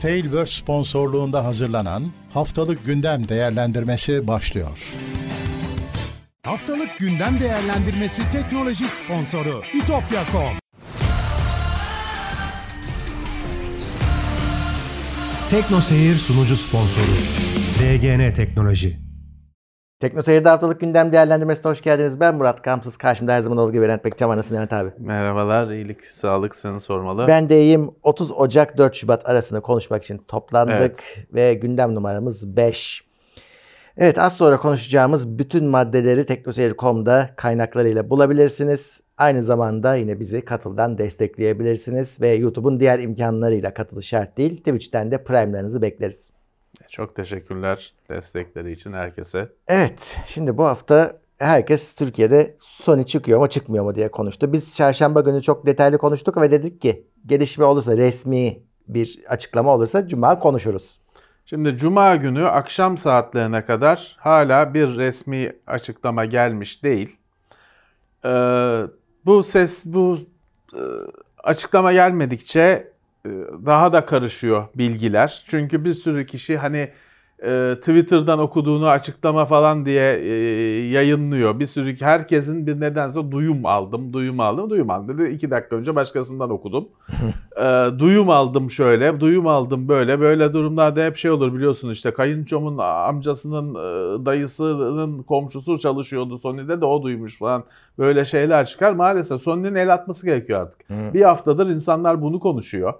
Tailverse sponsorluğunda hazırlanan Haftalık Gündem Değerlendirmesi başlıyor. Haftalık gündem değerlendirmesi teknoloji sponsoru itopya.com. Tekno Seyir sunucu sponsoru DGN Teknoloji. Tekno Seyir'de haftalık gündem değerlendirmesine hoş geldiniz. Ben Murat Kamsız. Karşımda her zaman olduğu gibi Levent Bekçam anasını Levent abi. Merhabalar, iyilik, sağlık seni sormalı. Ben de iyiyim. 30 Ocak 4 Şubat arasında konuşmak için toplandık Evet. ve gündem numaramız 5. Evet az sonra konuşacağımız bütün maddeleri teknoseyir.com'da kaynaklarıyla bulabilirsiniz. Aynı zamanda yine bizi Katıl'dan destekleyebilirsiniz ve YouTube'un diğer imkanlarıyla katıl şart değil. Twitch'ten de Prime'larınızı bekleriz. Çok teşekkürler destekleri için herkese. Evet, şimdi bu hafta herkes Türkiye'de Sony çıkıyor mu çıkmıyor mu diye konuştu. Biz çarşamba günü çok detaylı konuştuk ve dedik ki gelişme olursa resmi bir açıklama olursa cuma konuşuruz. Şimdi Cuma günü akşam saatlerine kadar hala bir resmi açıklama gelmiş değil. Ee, bu ses, bu e, açıklama gelmedikçe daha da karışıyor bilgiler. Çünkü bir sürü kişi hani e, Twitter'dan okuduğunu açıklama falan diye e, yayınlıyor. Bir sürü herkesin bir nedense duyum aldım, duyum aldım, duyum aldım. Dedi, iki dakika önce başkasından okudum. E, duyum aldım şöyle, duyum aldım böyle. Böyle durumlarda hep şey olur biliyorsun işte kayınçomun amcasının e, dayısının komşusu çalışıyordu Sony'de de o duymuş falan. Böyle şeyler çıkar. Maalesef Sony'nin el atması gerekiyor artık. Bir haftadır insanlar bunu konuşuyor.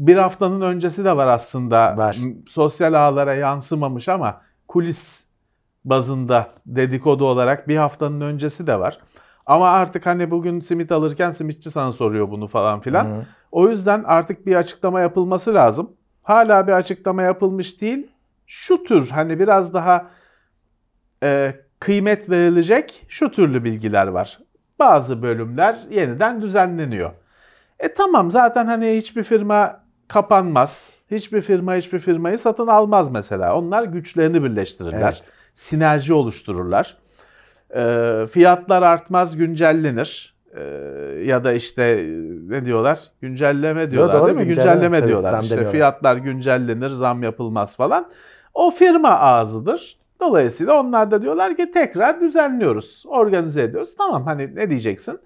Bir haftanın öncesi de var aslında. Var. Sosyal ağlara yansımamış ama kulis bazında dedikodu olarak bir haftanın öncesi de var. Ama artık hani bugün simit alırken simitçi sana soruyor bunu falan filan. O yüzden artık bir açıklama yapılması lazım. Hala bir açıklama yapılmış değil. Şu tür hani biraz daha e, kıymet verilecek şu türlü bilgiler var. Bazı bölümler yeniden düzenleniyor. E tamam zaten hani hiçbir firma kapanmaz. Hiçbir firma hiçbir firmayı satın almaz mesela. Onlar güçlerini birleştirirler. Evet. Sinerji oluştururlar. E, fiyatlar artmaz, güncellenir. E, ya da işte ne diyorlar? Güncelleme diyorlar doğru, değil mi? güncelleme. Güncelleme Evet, diyorlar. zam İşte fiyatlar güncellenir, zam yapılmaz falan. O firma ağzıdır. Dolayısıyla onlar da diyorlar ki tekrar düzenliyoruz, organize ediyoruz. Tamam hani ne diyeceksin?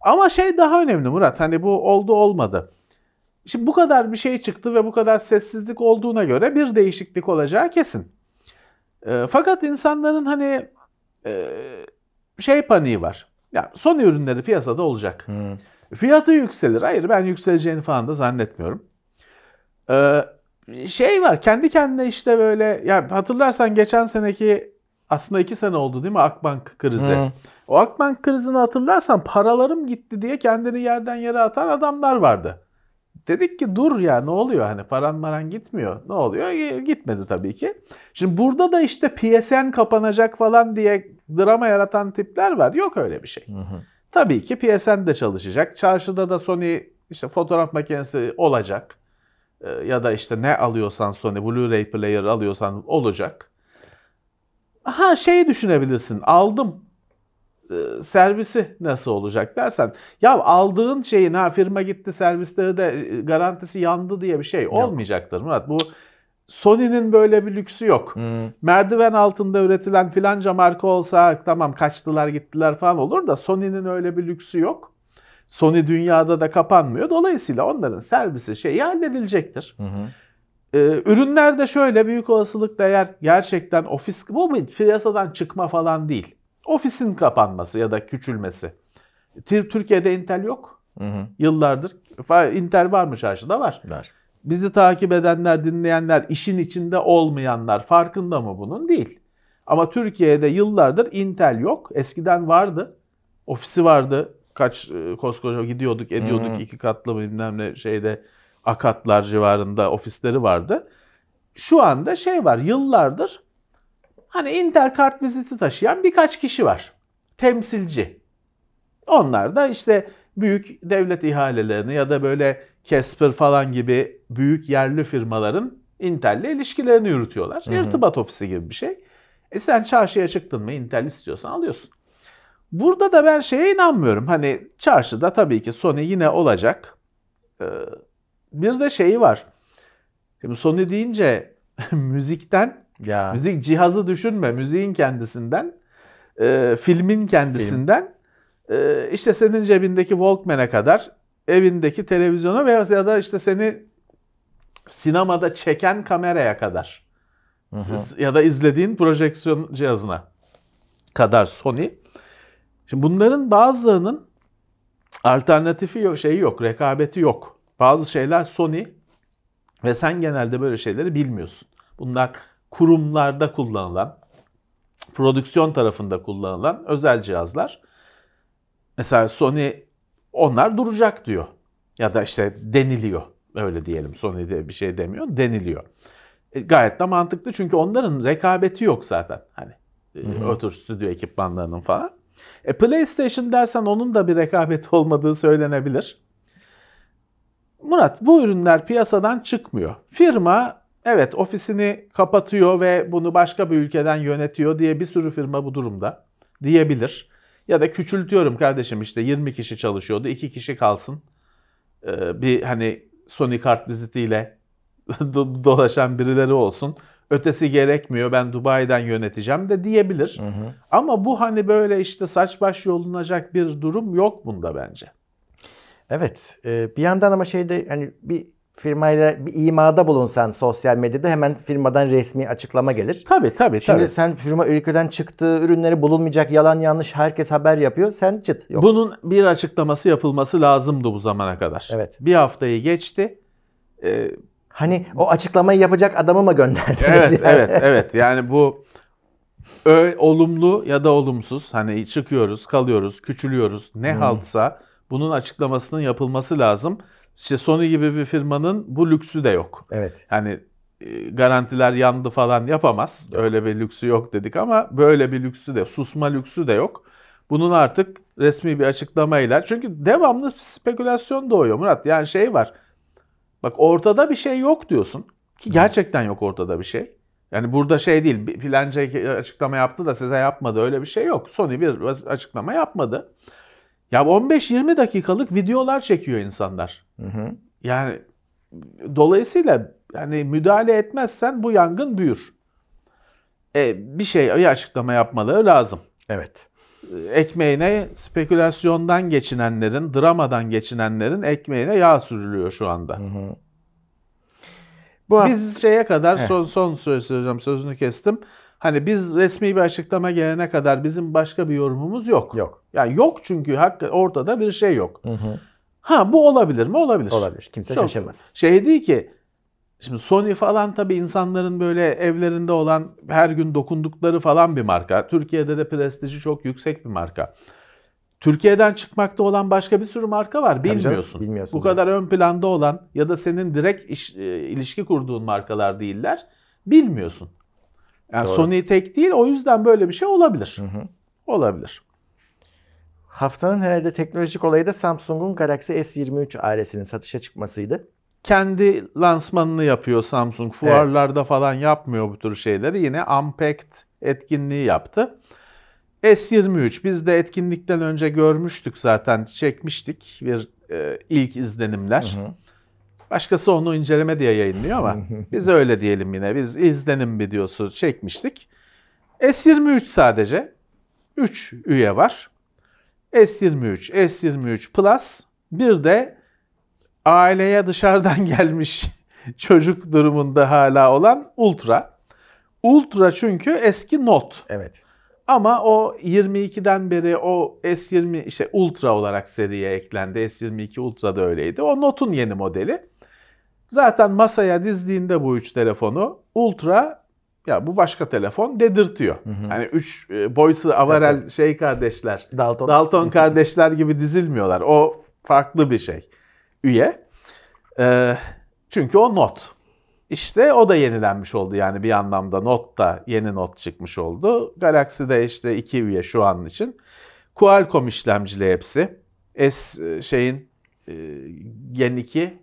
Ama şey daha önemli Murat hani bu oldu olmadı. Şimdi bu kadar bir şey çıktı ve bu kadar sessizlik olduğuna göre bir değişiklik olacağı kesin. E, fakat insanların hani e, şey paniği var. Ya son ürünleri piyasada olacak. Fiyatı yükselir. Hayır ben yükseleceğini falan da zannetmiyorum. Ee, şey var kendi kendine işte böyle ya hatırlarsan geçen seneki aslında iki sene oldu değil mi Akbank krizi. Hı. O Akbank krizini hatırlarsan paralarım gitti diye kendini yerden yere atan adamlar vardı. Dedik ki dur ya ne oluyor hani paran maran gitmiyor. Ne oluyor? E, Gitmedi tabii ki. Şimdi burada da işte PSN kapanacak falan diye drama yaratan tipler var. Yok öyle bir şey. Tabii ki PSN de çalışacak. Çarşıda da Sony işte fotoğraf makinesi olacak. Ee, ya da işte ne alıyorsan Sony Blu-ray player alıyorsan olacak. Ha şey düşünebilirsin. Aldım. Ee, servisi nasıl olacak dersen. Ya aldığın şeyin ha firma gitti servisleri de e, garantisi yandı diye bir şey olmayacaktır Murat. Bu Sony'nin böyle bir lüksü yok merdiven altında üretilen filanca marka olsa tamam kaçtılar gittiler falan olur da Sony'nin öyle bir lüksü yok. Sony dünyada da kapanmıyor. Dolayısıyla onların servisi şeyi halledilecektir. Ee, ürünler de şöyle büyük olasılıkla eğer gerçekten ofis bu bir piyasadan çıkma falan değil. Ofisin kapanması ya da küçülmesi. Tür- Türkiye'de Intel yok. Yıllardır. Fa- Intel var mı çarşıda? Var. Var. Bizi takip edenler, dinleyenler, işin içinde olmayanlar farkında mı bunun? Değil. Ama Türkiye'de yıllardır Intel yok. Eskiden vardı. Ofisi vardı. Kaç e, koskoca gidiyorduk, ediyorduk. iki katlı bilmem ne şeyde akatlar civarında ofisleri vardı. Şu anda şey var. Yıllardır hani Intel kart viziti taşıyan birkaç kişi var. Temsilci. Onlar da işte büyük devlet ihalelerini ya da böyle Casper falan gibi büyük yerli firmaların Intel'le ilişkilerini yürütüyorlar. İrtibat ofisi gibi bir şey. E sen çarşıya çıktın mı Intel istiyorsan alıyorsun. Burada da ben şeye inanmıyorum. Hani çarşıda tabii ki Sony yine olacak. Ee, bir de şeyi var. Şimdi Sony deyince müzikten, Ya. müzik cihazı düşünme, müziğin kendisinden, e, filmin kendisinden, e, işte senin cebindeki Walkman'e kadar, evindeki televizyona veya ya da işte seni sinemada çeken kameraya kadar S- ya da izlediğin projeksiyon cihazına kadar Sony. Şimdi bunların bazılarının alternatifi yok, şeyi yok, rekabeti yok. Bazı şeyler Sony ve sen genelde böyle şeyleri bilmiyorsun. Bunlar kurumlarda kullanılan, prodüksiyon tarafında kullanılan özel cihazlar. Mesela Sony onlar duracak diyor. Ya da işte deniliyor. Öyle diyelim. Sony de bir şey demiyor. Deniliyor. E, gayet de mantıklı çünkü onların rekabeti yok zaten. Hani e, o tür stüdyo ekipmanlarının falan. E, PlayStation dersen onun da bir rekabeti olmadığı söylenebilir. Murat bu ürünler piyasadan çıkmıyor. Firma evet ofisini kapatıyor ve bunu başka bir ülkeden yönetiyor diye bir sürü firma bu durumda diyebilir. Ya da küçültüyorum kardeşim işte 20 kişi çalışıyordu 2 kişi kalsın. Ee, bir hani Sony kart vizitiyle do- dolaşan birileri olsun. Ötesi gerekmiyor ben Dubai'den yöneteceğim de diyebilir. Ama bu hani böyle işte saç baş yolunacak bir durum yok bunda bence. Evet. e, bir yandan ama şeyde hani bir firmayla bir imada bulunsan sosyal medyada hemen firmadan resmi açıklama gelir. Tabii tabii Şimdi tabii. sen firma ülkeden çıktığı ürünleri bulunmayacak yalan yanlış herkes haber yapıyor. Sen çıt. Yok. Bunun bir açıklaması yapılması lazımdı bu zamana kadar. Evet. Bir haftayı geçti. Ee, Hani o açıklamayı yapacak adamı mı gönderdiniz? evet yani? evet evet yani bu ö- olumlu ya da olumsuz hani çıkıyoruz kalıyoruz küçülüyoruz ne haltsa bunun açıklamasının yapılması lazım. İşte Sony gibi bir firmanın bu lüksü de yok. Evet. Hani e, garantiler yandı falan yapamaz. Öyle bir lüksü yok dedik ama böyle bir lüksü de susma lüksü de yok. Bunun artık resmi bir açıklamayla çünkü devamlı spekülasyon doğuyor Murat. Yani şey var. Bak ortada bir şey yok diyorsun ki gerçekten yok ortada bir şey. Yani burada şey değil filanca açıklama yaptı da size yapmadı öyle bir şey yok. Sony bir açıklama yapmadı. Ya 15-20 dakikalık videolar çekiyor insanlar. Yani dolayısıyla yani müdahale etmezsen bu yangın büyür. E, bir şey bir açıklama yapmaları lazım. Evet. Ekmeğine spekülasyondan geçinenlerin, dramadan geçinenlerin ekmeğine yağ sürülüyor şu anda. Bu hafta Biz şeye kadar Heh. son son söz söyleyeceğim sözünü kestim. Hani biz resmi bir açıklama gelene kadar bizim başka bir yorumumuz yok. yok. Yani yok çünkü ortada bir şey yok. Ha bu olabilir mi? Olabilir. Olabilir. Kimse Çok. şaşırmaz. Şey değil ki şimdi Sony falan tabii insanların böyle evlerinde olan her gün dokundukları falan bir marka. Türkiye'de de prestiji çok yüksek bir marka. Türkiye'den çıkmakta olan başka bir sürü marka var. canım, Bilmiyorsun. bilmiyorsun. Bu kadar ön planda olan ya da senin direkt iş- e, ilişki kurduğun markalar değiller. Bilmiyorsun. Yani Doğru. Sony tek değil o yüzden böyle bir şey olabilir. Olabilir. Haftanın herhalde teknolojik olayı da Samsung'un Galaxy S23 ailesinin satışa çıkmasıydı. kendi lansmanını yapıyor Samsung. Fuarlarda falan yapmıyor bu tür şeyleri. Yine Unpacked etkinliği yaptı. S23 biz de etkinlikten önce görmüştük zaten çekmiştik bir e, ilk izlenimler. Başkası onu inceleme diye yayınlıyor ama biz öyle diyelim yine. Biz izlenim videosu çekmiştik. S23 sadece 3 üye var. S23, S23 Plus bir de aileye dışarıdan gelmiş çocuk durumunda hala olan Ultra. Ultra çünkü eski Note. Evet. Ama o 22'den beri o S20 işte Ultra olarak seriye eklendi. S22 Ultra da öyleydi. O Note'un yeni modeli. Zaten masaya dizdiğinde bu üç telefonu Ultra ya bu başka telefon dedirtiyor. Hani üç e, boysu avarel şey kardeşler. Dalton. Dalton kardeşler gibi dizilmiyorlar. O farklı bir şey. Üye. Ee, çünkü o not. İşte o da yenilenmiş oldu yani bir anlamda not da yeni not çıkmış oldu. Galaxy'de işte iki üye şu an için. Qualcomm işlemcili hepsi. S e, şeyin e, Gen 2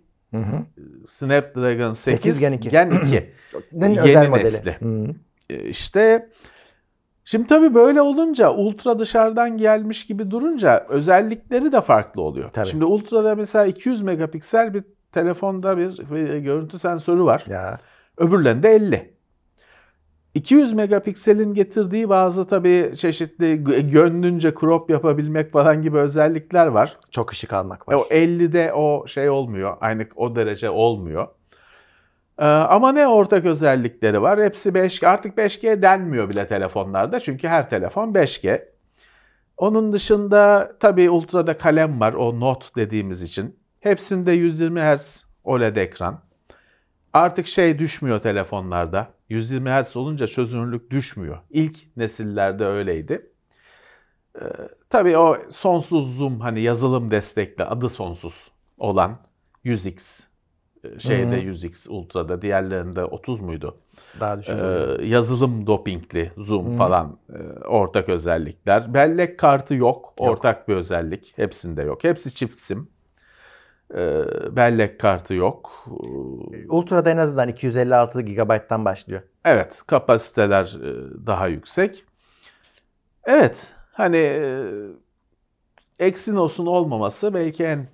Snapdragon 8, 8 Gen 2. Gen 2. Nin Yeni özel modeli. nesli. Hı. E, İşte şimdi tabii böyle olunca ultra dışarıdan gelmiş gibi durunca özellikleri de farklı oluyor. Tabii. Şimdi ultra'da mesela 200 megapiksel bir telefonda bir, bir görüntü sensörü var. Ya Öbürlerinde 50. 200 megapikselin getirdiği bazı tabii çeşitli gö- gönlünce crop yapabilmek falan gibi özellikler var. çok ışık almak E, var. O 50'de o şey olmuyor. Aynı o derece olmuyor. Ee, ama ne ortak özellikleri var? Hepsi 5G. Artık 5G denmiyor bile telefonlarda. Çünkü her telefon 5G. Onun dışında tabii ultrada kalem var. O Note dediğimiz için. Hepsinde 120 Hz OLED ekran. Artık şey düşmüyor telefonlarda. 120 Hz olunca çözünürlük düşmüyor. İlk nesillerde öyleydi. Ee, tabii o sonsuz zoom hani yazılım destekli adı sonsuz olan 100x e, şeyde Hı hı. 100x ultra'da diğerlerinde 30 muydu? Daha Ee, düşük. yazılım dopingli zoom Hı. falan e, ortak özellikler. Bellek kartı yok. Ortak bir özellik. Hepsinde yok. Hepsi çift sim. Ee, bellek kartı yok. Ee, Ultra'da en azından 256 GB'dan başlıyor. Evet, kapasiteler e, daha yüksek. Evet, hani Exynos'un olmaması belki en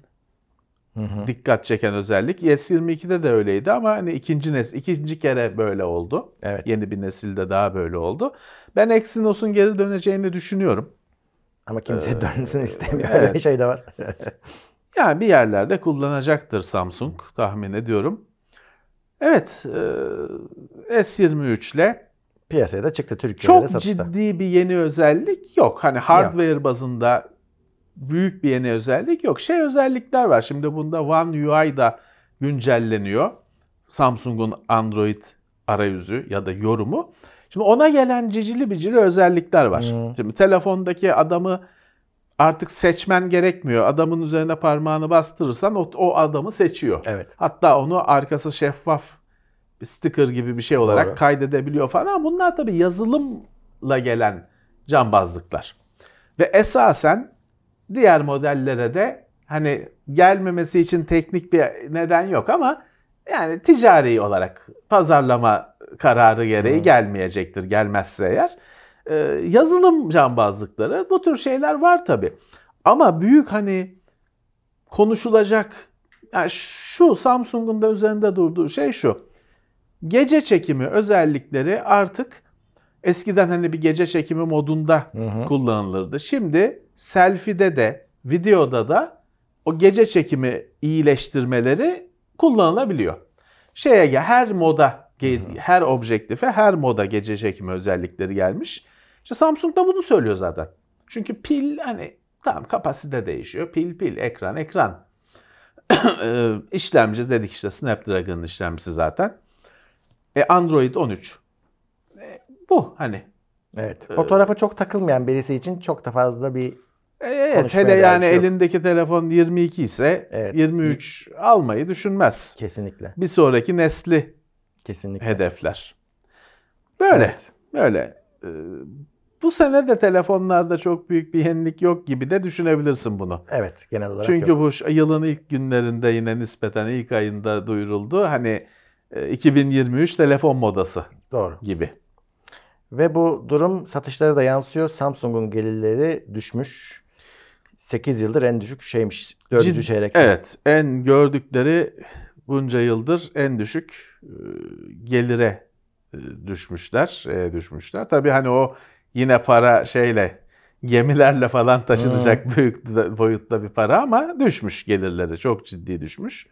Hı hı. dikkat çeken özellik. S22'de de öyleydi ama hani ikinci nesil, ikinci kere böyle oldu. Evet. Yeni bir nesilde daha böyle oldu. Ben Exynos'un geri döneceğini düşünüyorum. Ama kimse dönsün istemiyor. Ee, evet. Öyle şey de var. Yani bir yerlerde kullanacaktır Samsung tahmin ediyorum. Evet, e, S23 ile Piyasaya da çıktı Türkiye'de de Çok satışta. ciddi bir yeni özellik yok. Hani hardware bazında büyük bir yeni özellik yok. Şey özellikler var. Şimdi bunda One UI da güncelleniyor. Samsung'un Android arayüzü ya da yorumu. Şimdi ona gelen cicili bicili özellikler var. Hmm. Şimdi telefondaki adamı artık seçmen gerekmiyor. Adamın üzerine parmağını bastırırsan o, o adamı seçiyor. Evet. Hatta onu arkası şeffaf bir sticker gibi bir şey olarak Doğru. kaydedebiliyor falan. Ama bunlar tabii yazılımla gelen cambazlıklar. Ve esasen diğer modellere de hani gelmemesi için teknik bir neden yok ama yani ticari olarak pazarlama kararı gereği Hı. gelmeyecektir gelmezse eğer. Ee, yazılım cambazlıkları bu tür şeyler var tabii. Ama büyük hani konuşulacak yani şu Samsung'un da üzerinde durduğu şey şu. Gece çekimi özellikleri artık eskiden hani bir gece çekimi modunda Hı hı. kullanılırdı. Şimdi selfie'de de videoda da o gece çekimi iyileştirmeleri kullanılabiliyor. Şeye her moda her objektife her moda gece çekimi özellikleri gelmiş. İşte Samsung da bunu söylüyor zaten. Çünkü pil hani tamam kapasite değişiyor. Pil pil ekran ekran. Ee, işlemci dedik işte Snapdragon'ın işlemcisi zaten. E Android 13. E, bu hani Evet. Fotoğrafa çok takılmayan birisi için çok da fazla bir E, Evet hele yani şey elindeki telefon 22 ise Evet. 23 almayı düşünmez. kesinlikle. Bir sonraki nesli Kesinlikle. hedefler. Böyle. Evet. Böyle. Ee, bu sene de telefonlarda çok büyük bir yenilik yok gibi de düşünebilirsin bunu. Evet genel olarak Çünkü yok. bu yılın ilk günlerinde yine nispeten ilk ayında duyuruldu. Hani e, 2023 telefon modası Doğru. gibi. Ve bu durum satışlara da yansıyor. Samsung'un gelirleri düşmüş. 8 yıldır en düşük şeymiş. 4. Cid- çeyrek. Evet, en gördükleri bunca yıldır en düşük e, gelire e, düşmüşler, e, düşmüşler. Tabii hani o yine para şeyle gemilerle falan taşınacak büyük de- boyutta bir para ama düşmüş gelirleri çok ciddi düşmüş.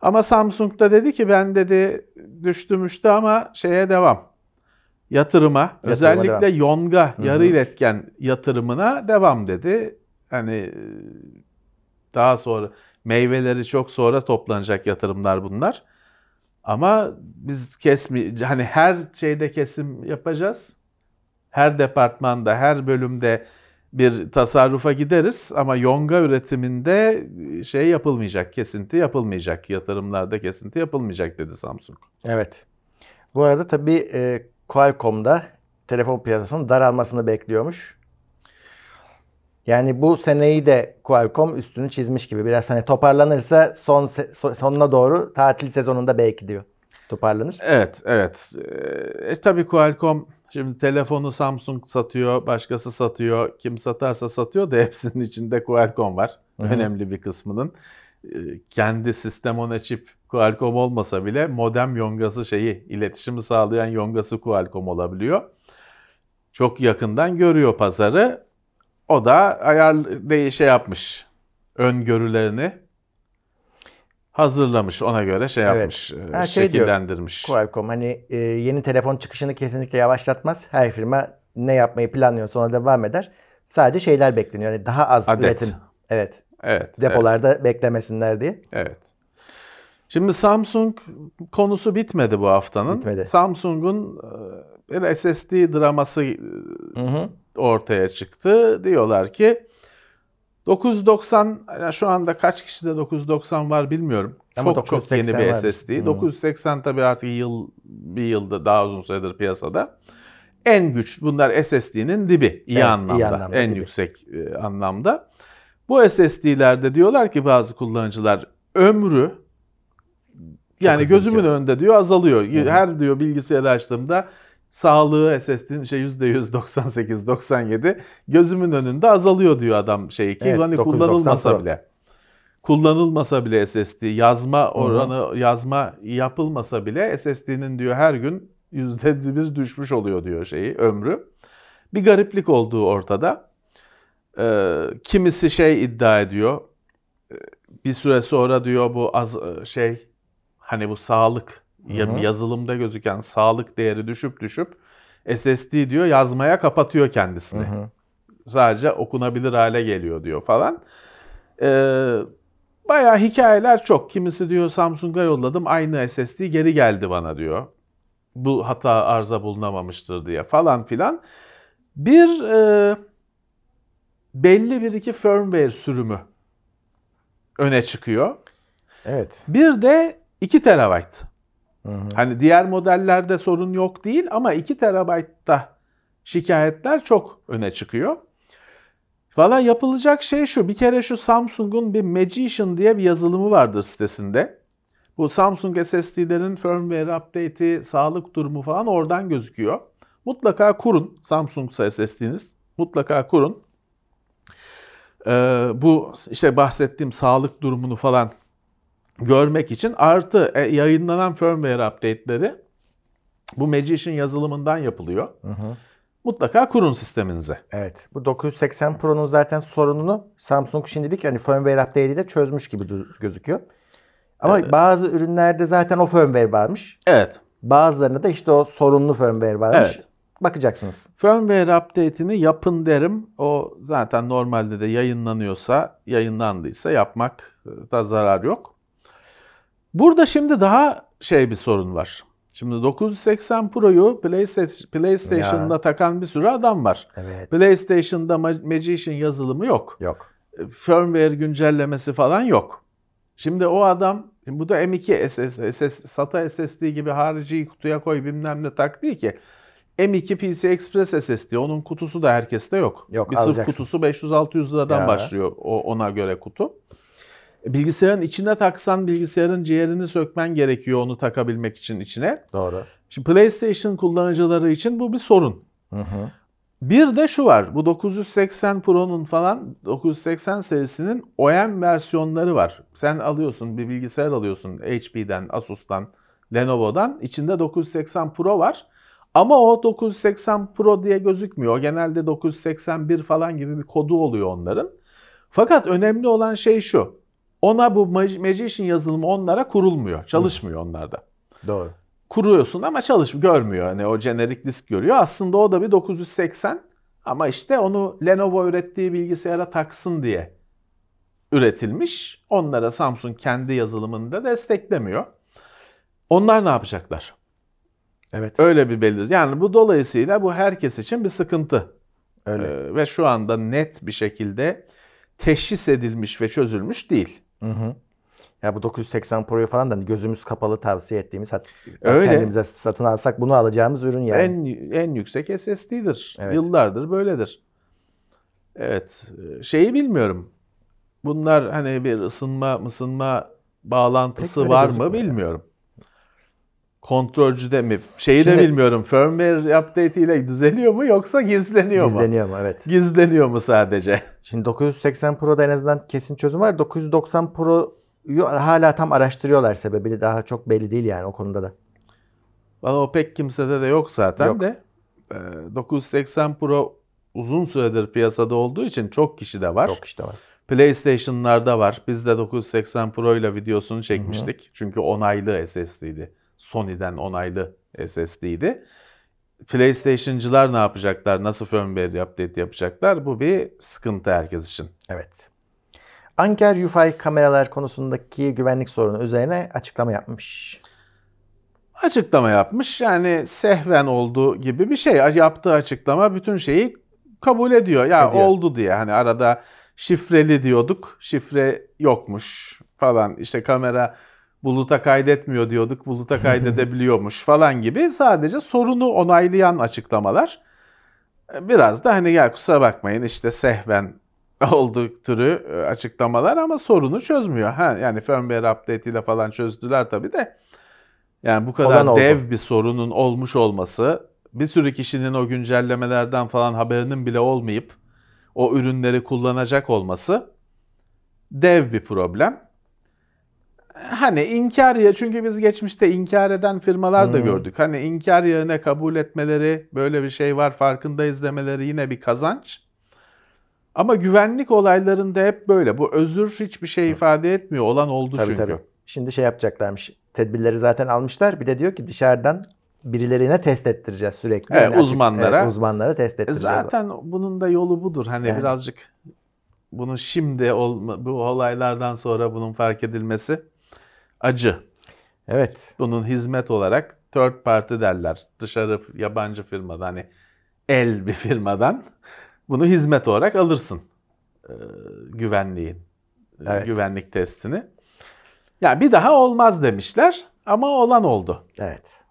Ama Samsung da dedi ki ben dedi düştüm işte ama şeye devam. Yatırıma, özellikle devam. yonga yarı iletken yatırımına devam dedi. Hani daha sonra meyveleri çok sonra toplanacak yatırımlar bunlar. Ama biz kesmi hani her şeyde kesim yapacağız. Her departmanda, her bölümde bir tasarrufa gideriz ama yonga üretiminde şey yapılmayacak, kesinti yapılmayacak, yatırımlarda kesinti yapılmayacak dedi Samsung. Evet. Bu arada tabii e, Qualcomm'da telefon piyasasının daralmasını bekliyormuş. Yani bu seneyi de Qualcomm üstünü çizmiş gibi. Biraz hani toparlanırsa son se- sonuna doğru tatil sezonunda belki diyor. Toparlanır. Evet, evet. Ee, E, tabii Qualcomm şimdi telefonu Samsung satıyor, başkası satıyor. Kim satarsa satıyor da hepsinin içinde Qualcomm var. Hı hı. Önemli bir kısmının. e, kendi sistem ona çip Qualcomm olmasa bile modem yongası şeyi iletişimi sağlayan yongası Qualcomm olabiliyor. Çok yakından görüyor pazarı. O da ayar şey yapmış. Öngörülerini hazırlamış ona göre şey Evet. yapmış. e, Ha, şey diyor, şekillendirmiş. Qualcomm hani e, yeni telefon çıkışını kesinlikle yavaşlatmaz. Her firma ne yapmayı planlıyorsa ona devam eder. Sadece şeyler bekleniyor. Yani daha az Adet. üretim. Evet. evet. Depolarda beklemesinler diye. Evet. Şimdi Samsung konusu bitmedi bu haftanın. Bitmedi. Samsung'un e, bir SSD draması e, Hı hı. ortaya çıktı. Diyorlar ki 990 yani şu anda kaç kişide 990 var bilmiyorum. Ama çok çok yeni 980 bir vardır. SSD. Hı. 980 tabii artık yıl bir yıldır daha uzun süredir piyasada. En güç bunlar SSD'nin dibi iyi Evet, iyi anlamda. anlamda en dibi. yüksek e, anlamda. Bu SSD'lerde diyorlar ki bazı kullanıcılar ömrü yani gözümün önünde diyor azalıyor. Her diyor bilgisayarı açtığımda sağlığı SSD'nin şey %100 98 97 gözümün önünde azalıyor diyor adam şey ki Evet, hani 990 kullanılmasa bile. Kullanılmasa bile SSD yazma oranı yazma yapılmasa bile SSD'nin diyor her gün %1 düşmüş oluyor diyor şeyi ömrü. Bir gariplik olduğu ortada. Ee, kimisi şey iddia ediyor. Ee, Bir süre sonra diyor bu az e, şey hani bu sağlık ya- Hı hı. yazılımda gözüken sağlık değeri düşüp düşüp SSD diyor yazmaya kapatıyor kendisini. Hı hı. Sadece okunabilir hale geliyor diyor falan. Ee, bayağı hikayeler çok. Kimisi diyor Samsung'a yolladım aynı SSD geri geldi bana diyor. Bu hata arıza bulunamamıştır diye falan filan. Bir e, belli bir iki firmware sürümü öne çıkıyor. Evet. Bir de 2 terabayt. Hı hı. Hani diğer modellerde sorun yok değil ama 2 terabaytta şikayetler çok öne çıkıyor. Valla yapılacak şey şu. Bir kere şu Samsung'un bir Magician diye bir yazılımı vardır sitesinde. Bu Samsung SSD'lerin firmware update'i, sağlık durumu falan oradan gözüküyor. Mutlaka kurun Samsung SSD'niz. Mutlaka kurun. Ee, bu işte bahsettiğim sağlık durumunu falan görmek için artı e, yayınlanan firmware update'leri bu Magician yazılımından yapılıyor. Hı hı. Mutlaka kurun sisteminize. Evet. Bu 980 Pro'nun zaten sorununu Samsung şimdilik hani firmware update ile çözmüş gibi gözüküyor. Ama bazı ürünlerde zaten o firmware varmış. Evet. Bazılarında da işte o sorunlu firmware varmış. Evet. Bakacaksınız. Firmware update'ini yapın derim. O zaten normalde de yayınlanıyorsa, yayınlandıysa yapmak da zarar yok. Burada şimdi daha şey bir sorun var. Şimdi 980 Pro'yu PlayStation, PlayStation'da takan bir sürü adam var. Evet. PlayStation'da Ma- Magician yazılımı yok. Yok. firmware güncellemesi falan yok. Şimdi o adam şimdi bu da M2 SS, SS, SATA SSD gibi harici kutuya koy bilmem ne tak değil ki. M2 PC Express SSD onun kutusu da herkeste yok. Yok, bir sırf alacaksın. kutusu 500-600 liradan Ya. başlıyor o, ona göre kutu. Bilgisayarın içine taksan bilgisayarın ciğerini sökmen gerekiyor onu takabilmek için içine. Doğru. Şimdi PlayStation kullanıcıları için bu bir sorun. Hı hı. Bir de şu var. Bu 980 Pro'nun falan 980 serisinin OEM versiyonları var. Sen alıyorsun bir bilgisayar alıyorsun HP'den, Asus'tan, Lenovo'dan. İçinde 980 Pro var. Ama o 980 Pro diye gözükmüyor. Genelde 981 falan gibi bir kodu oluyor onların. Fakat önemli olan şey şu. Ona bu Mag- Magician yazılımı onlara kurulmuyor. Çalışmıyor onlarda Doğru. kuruyorsun ama çalış görmüyor. Hani o jenerik disk görüyor. Aslında o da bir 980 ama işte onu Lenovo ürettiği bilgisayara taksın diye üretilmiş. Onlara Samsung kendi yazılımını da desteklemiyor. Onlar ne yapacaklar? Evet. Öyle bir belir. Yani bu dolayısıyla bu herkes için bir sıkıntı. Öyle. Ee, ve şu anda net bir şekilde teşhis edilmiş ve çözülmüş değil. Hı hı. Ya bu 980 Pro'yu falan da gözümüz kapalı tavsiye ettiğimiz hatta Öyle. kendimize satın alsak bunu alacağımız ürün yani. En en yüksek SSD'dir. Evet. Yıllardır böyledir. Evet. Şeyi bilmiyorum. Bunlar hani bir ısınma mısınma bağlantısı var mı ya. Bilmiyorum. Kontrolcüde mi? Şeyi de Şimdi- bilmiyorum. Firmware update ile düzeliyor mu yoksa gizleniyor mu? Gizleniyor mu? Evet. Gizleniyor mu sadece? Şimdi 980 Pro'da en azından kesin çözüm var. 990 Pro Yo- hala tam araştırıyorlar sebebini. Daha çok belli değil yani o konuda da. Valla o pek kimsede de yok zaten Yok. de. Ee, 980 Pro uzun süredir piyasada olduğu için çok kişi de var. Çok işte var. PlayStation'larda var. Biz de 980 Pro ile videosunu çekmiştik. Çünkü onaylı SSD'ydi. Sony'den onaylı SSD'ydi. PlayStation'cılar ne yapacaklar? Nasıl firmware update yapacaklar? Bu bir sıkıntı herkes için. Evet. Anker UFI kameralar konusundaki güvenlik sorunu üzerine açıklama yapmış. Açıklama yapmış. Yani sehven olduğu gibi bir şey. Yaptığı açıklama bütün şeyi kabul ediyor. Ya Ediyor. oldu diye. Hani arada şifreli diyorduk. Şifre yokmuş falan. İşte kamera buluta kaydetmiyor diyorduk. Buluta kaydedebiliyormuş falan gibi. Sadece sorunu onaylayan açıklamalar. Biraz da hani ya kusura bakmayın işte sehven olduğu türü e, açıklamalar ama sorunu çözmüyor. Ha, yani firmware update ile falan çözdüler tabii de. Yani bu kadar Olan oldu. dev bir sorunun olmuş olması, bir sürü kişinin o güncellemelerden falan haberinin bile olmayıp o ürünleri kullanacak olması dev bir problem. Hani inkar ya çünkü biz geçmişte inkar eden firmalar da Hmm. gördük. Hani inkar yerine kabul etmeleri, böyle bir şey var farkındayız demeleri yine bir kazanç. Ama güvenlik olaylarında hep böyle. Bu özür hiçbir şey ifade etmiyor. Olan oldu Tabii çünkü. tabii. Şimdi şey yapacaklarmış. Tedbirleri zaten almışlar. Bir de diyor ki dışarıdan birilerine test ettireceğiz sürekli. Evet, Yani açık- uzmanlara. evet, uzmanlara test E ettireceğiz. Zaten bunun da yolu budur. Hani Yani. birazcık bunun şimdi bu olaylardan sonra bunun fark edilmesi acı. Evet. Bunun hizmet olarak third party derler. Dışarı yabancı firmadan hani el bir firmadan bunu hizmet olarak alırsın. Ee, güvenliğin. e, Evet. Güvenlik testini. Ya bir daha olmaz demişler ama olan oldu. Evet.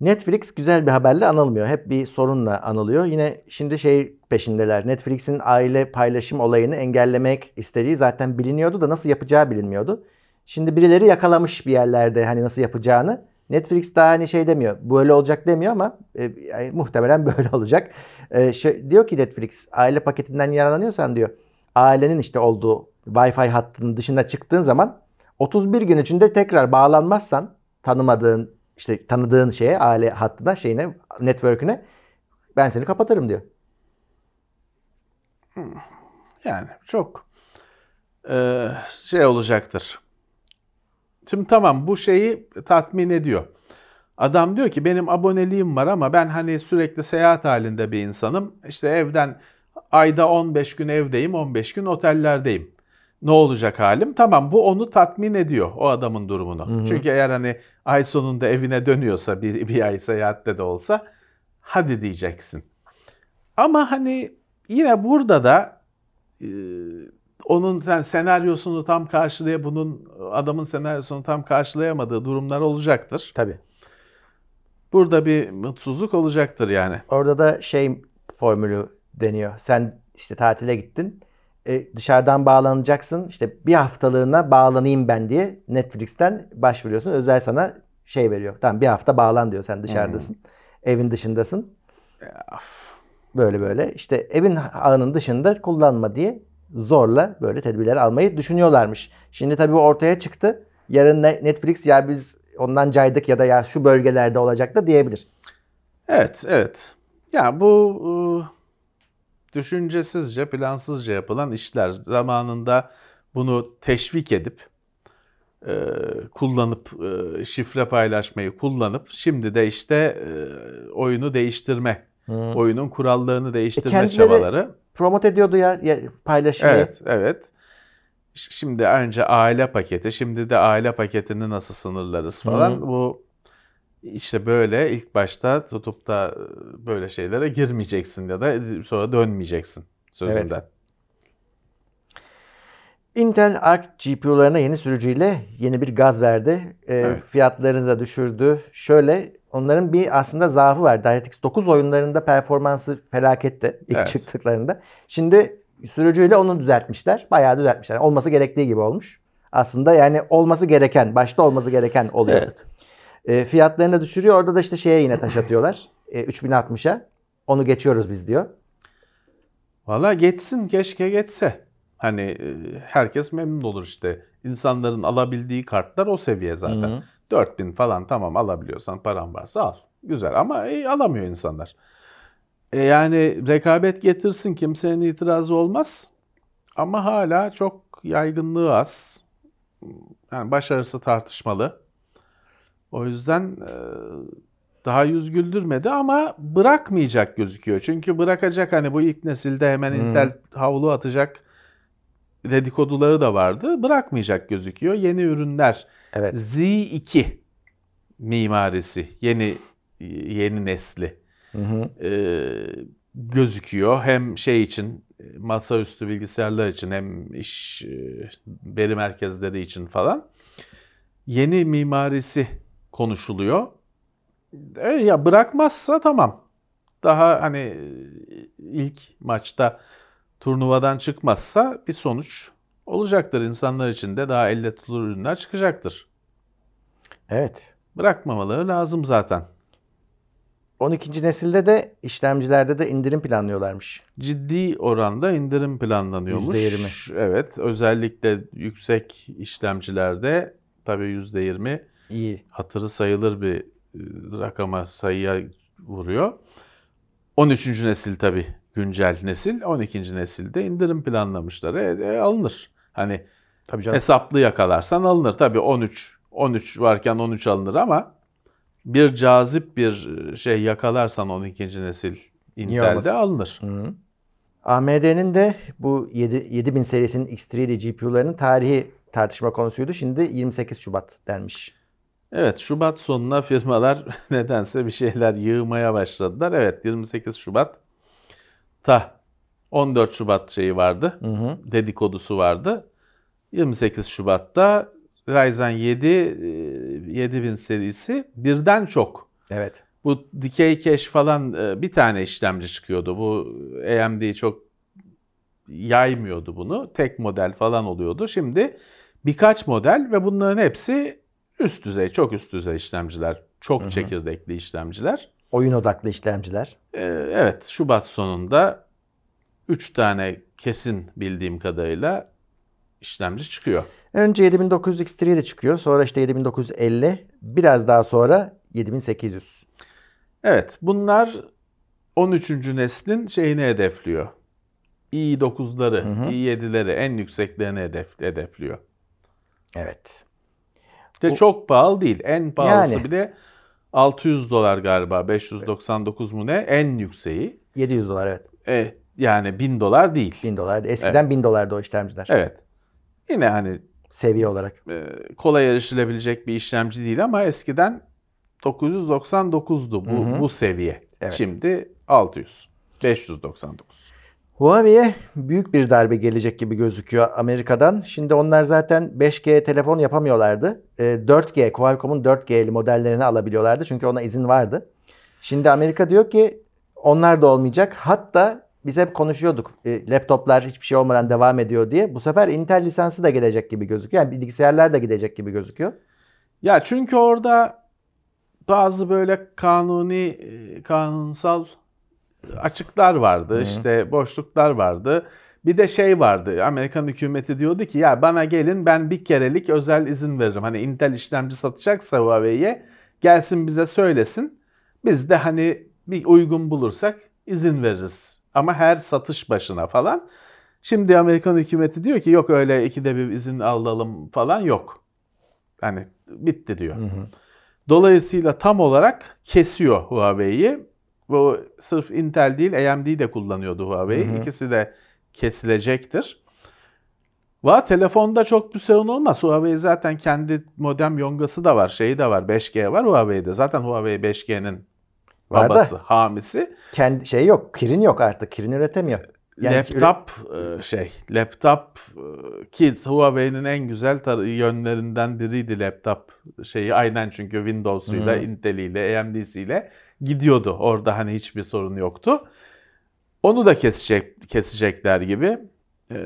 Netflix güzel bir haberle anılmıyor. Hep bir sorunla anılıyor. Yine şimdi şey peşindeler. Netflix'in aile paylaşım olayını engellemek istediği zaten biliniyordu da nasıl yapacağı bilinmiyordu. Şimdi birileri yakalamış bir yerlerde hani nasıl yapacağını. Netflix daha hani şey demiyor. Böyle olacak demiyor ama e, e, muhtemelen böyle olacak. E, şey- diyor ki Netflix aile paketinden yararlanıyorsan diyor. Ailenin işte olduğu Wi-Fi hattının dışına çıktığın zaman 31 gün içinde tekrar bağlanmazsan tanımadığın işte tanıdığın şeye aile hattına şeyine network'üne ben seni kapatırım diyor. Yani çok e, şey olacaktır. Şimdi tamam bu şeyi tatmin ediyor. Adam diyor ki benim aboneliğim var ama ben hani sürekli seyahat halinde bir insanım. İşte evden ayda 15 gün evdeyim, 15 gün otellerdeyim. Ne olacak halim? Tamam bu onu tatmin ediyor o adamın durumunu. Çünkü eğer hani ay sonunda evine dönüyorsa bir, bir ay seyahatte de olsa hadi diyeceksin. Ama hani yine burada da e, onun sen senaryosunu tam karşılaya bunun adamın senaryosunu tam karşılayamadığı durumlar olacaktır. Tabii. Burada bir mutsuzluk olacaktır yani. Orada da şey formülü deniyor. Sen işte tatile gittin. E, dışarıdan bağlanacaksın. İşte bir haftalığına bağlanayım ben diye Netflix'ten başvuruyorsun. Özel sana şey veriyor. Tamam bir hafta bağlan diyor. Sen dışarıdasın. Evin dışındasın. Böyle böyle. İşte evin ağının dışında kullanma diye zorla böyle tedbirler almayı düşünüyorlarmış. Şimdi tabii ortaya çıktı. Yarın Ne- Netflix ya biz ondan caydık ya da ya şu bölgelerde olacak da diyebilir. Evet, evet. Ya bu e, düşüncesizce, plansızca yapılan işler zamanında bunu teşvik edip e, kullanıp e, şifre paylaşmayı kullanıp şimdi de işte e, oyunu değiştirme, oyunun kurallarını değiştirme kendileri- çabaları. Promote ediyordu ya, ya paylaşmayı. Evet, evet. Şimdi önce aile paketi, şimdi de aile paketini nasıl sınırlarız falan. Hı. Bu işte böyle ilk başta tutup da e, böyle şeylere girmeyeceksin ya da sonra dönmeyeceksin sözünden. Intel Arc GPU'larına yeni sürücüyle yeni bir gaz verdi. Evet. Fiyatlarını da düşürdü. Şöyle onların bir aslında zaafı var. DirectX 9 oyunlarında performansı felaketti ilk Evet. çıktıklarında. Şimdi sürücüyle onu düzeltmişler. Bayağı düzeltmişler. Olması gerektiği gibi olmuş. Aslında yani olması gereken, başta olması gereken oluyor. Evet. Ee, fiyatlarını da düşürüyor. Orada da işte şeye yine taş atıyorlar. Ee, 3060'a. Onu geçiyoruz biz diyor. Valla geçsin keşke geçse. Hani e, herkes memnun olur işte. İnsanların alabildiği kartlar o seviye zaten. Hı hı. 4000 falan tamam alabiliyorsan paran varsa al. Güzel ama e, alamıyor insanlar. E, yani rekabet getirsin kimsenin itirazı olmaz. Ama hala çok yaygınlığı az. Yani başarısı tartışmalı. O yüzden e, daha yüz güldürmedi ama bırakmayacak gözüküyor. Çünkü bırakacak hani bu ilk nesilde hemen Hmm. Intel havlu atacak dedikoduları da vardı. Bırakmayacak gözüküyor. Yeni ürünler Evet. Z2 mimarisi yeni yeni nesli Hı hı. e, gözüküyor. Hem şey için masaüstü bilgisayarlar için hem iş e, veri merkezleri için falan yeni mimarisi konuşuluyor. E, ya bırakmazsa tamam. Daha hani e, ilk maçta turnuvadan çıkmazsa bir sonuç olacaktır. İnsanlar için de daha elle tutulur ürünler çıkacaktır. Evet. Bırakmamaları lazım zaten. 12. nesilde de işlemcilerde de indirim planlıyorlarmış. Ciddi oranda indirim planlanıyormuş. %20. Evet, özellikle yüksek işlemcilerde tabii %20 İyi. hatırı sayılır bir e, rakama sayıya vuruyor. 13. nesil tabii güncel nesil. 12. nesilde indirim planlamışlar. E, e, alınır. Hani Tabii canım. hesaplı yakalarsan alınır. Tabii 13 13 varken 13 alınır ama bir cazip bir şey yakalarsan 12. nesil Intel'de alınır. Hı hı. AMD'nin de bu 7, 7000 serisinin X3'li GPU'larının tarihi tartışma konusuydu. Şimdi 28 Şubat denmiş. Evet, Şubat sonuna firmalar nedense bir şeyler yığmaya başladılar. Evet, 28 Şubat ta 14 Şubat şeyi vardı. Hı hı. Dedikodusu vardı. 28 Şubat'ta Ryzen 7 e, 7000 serisi birden çok. Evet. Bu dikey cache falan e, bir tane işlemci çıkıyordu. Bu AMD çok yaymıyordu bunu. Tek model falan oluyordu. Şimdi birkaç model ve bunların hepsi üst düzey, çok üst düzey işlemciler. Çok çekirdekli işlemciler. Oyun odaklı işlemciler. E, Evet, Şubat sonunda 3 tane kesin bildiğim kadarıyla işlemci çıkıyor. Önce 7900 X3 de çıkıyor. Sonra işte 7950. Biraz daha sonra 7800. Evet, bunlar 13. neslin şeyini hedefliyor. i9'ları, i7'leri en yükseklerini hedef, hedefliyor. Evet. Ve çok pahalı değil. En pahalısı Yani. bile 600 dolar galiba. 599 mu ne? En yükseği. 700 dolar evet. E, yani 1000 dolar değil. 1000 dolar. Eskiden 1000 dolardı o işlemciler. Evet. Yine hani Seviye olarak. e, kolay erişilebilecek bir işlemci değil ama eskiden 999'du bu, bu seviye. Evet. Şimdi 600. 599. Huawei'ye büyük bir darbe gelecek gibi gözüküyor Amerika'dan. Şimdi onlar zaten 5G telefon yapamıyorlardı. Ee, 4G, Qualcomm'un 4G'li modellerini alabiliyorlardı. Çünkü ona izin vardı. Şimdi Amerika diyor ki onlar da olmayacak. Hatta biz hep konuşuyorduk. e, laptoplar hiçbir şey olmadan devam ediyor diye. Bu sefer Intel lisansı da gelecek gibi gözüküyor. Yani bilgisayarlar da gidecek gibi gözüküyor. Ya çünkü orada bazı böyle kanuni, e, kanunsal açıklar vardı. işte boşluklar vardı. Bir de şey vardı. Amerikan hükümeti diyordu ki ya bana gelin ben bir kerelik özel izin veririm. Hani Intel işlemci satacaksa Huawei'ye gelsin bize söylesin. Biz de hani bir uygun bulursak izin veririz. Ama her satış başına falan. Şimdi Amerikan hükümeti diyor ki yok öyle ikide bir izin alalım falan yok. Hani bitti diyor. Dolayısıyla tam olarak kesiyor Huawei'yi. Bu sırf Intel değil AMD de kullanıyordu Huawei. İkisi de kesilecektir. Va telefonda çok bir sorun olmaz. Huawei zaten kendi modem yongası da var, şeyi de var, 5G var Huawei'de. Zaten Huawei 5G'nin Var da. babası, hamisi. Kendi şey yok. Kirin yok artık. Kirin üretemiyor. Yani laptop e, şey, laptop e, ki Huawei'nin en güzel tar- yönlerinden biriydi laptop şeyi. Aynen çünkü Windows'uyla, Intel'iyle, AMD'siyle gidiyordu. Orada hani hiçbir sorun yoktu. Onu da kesecek kesecekler gibi. E,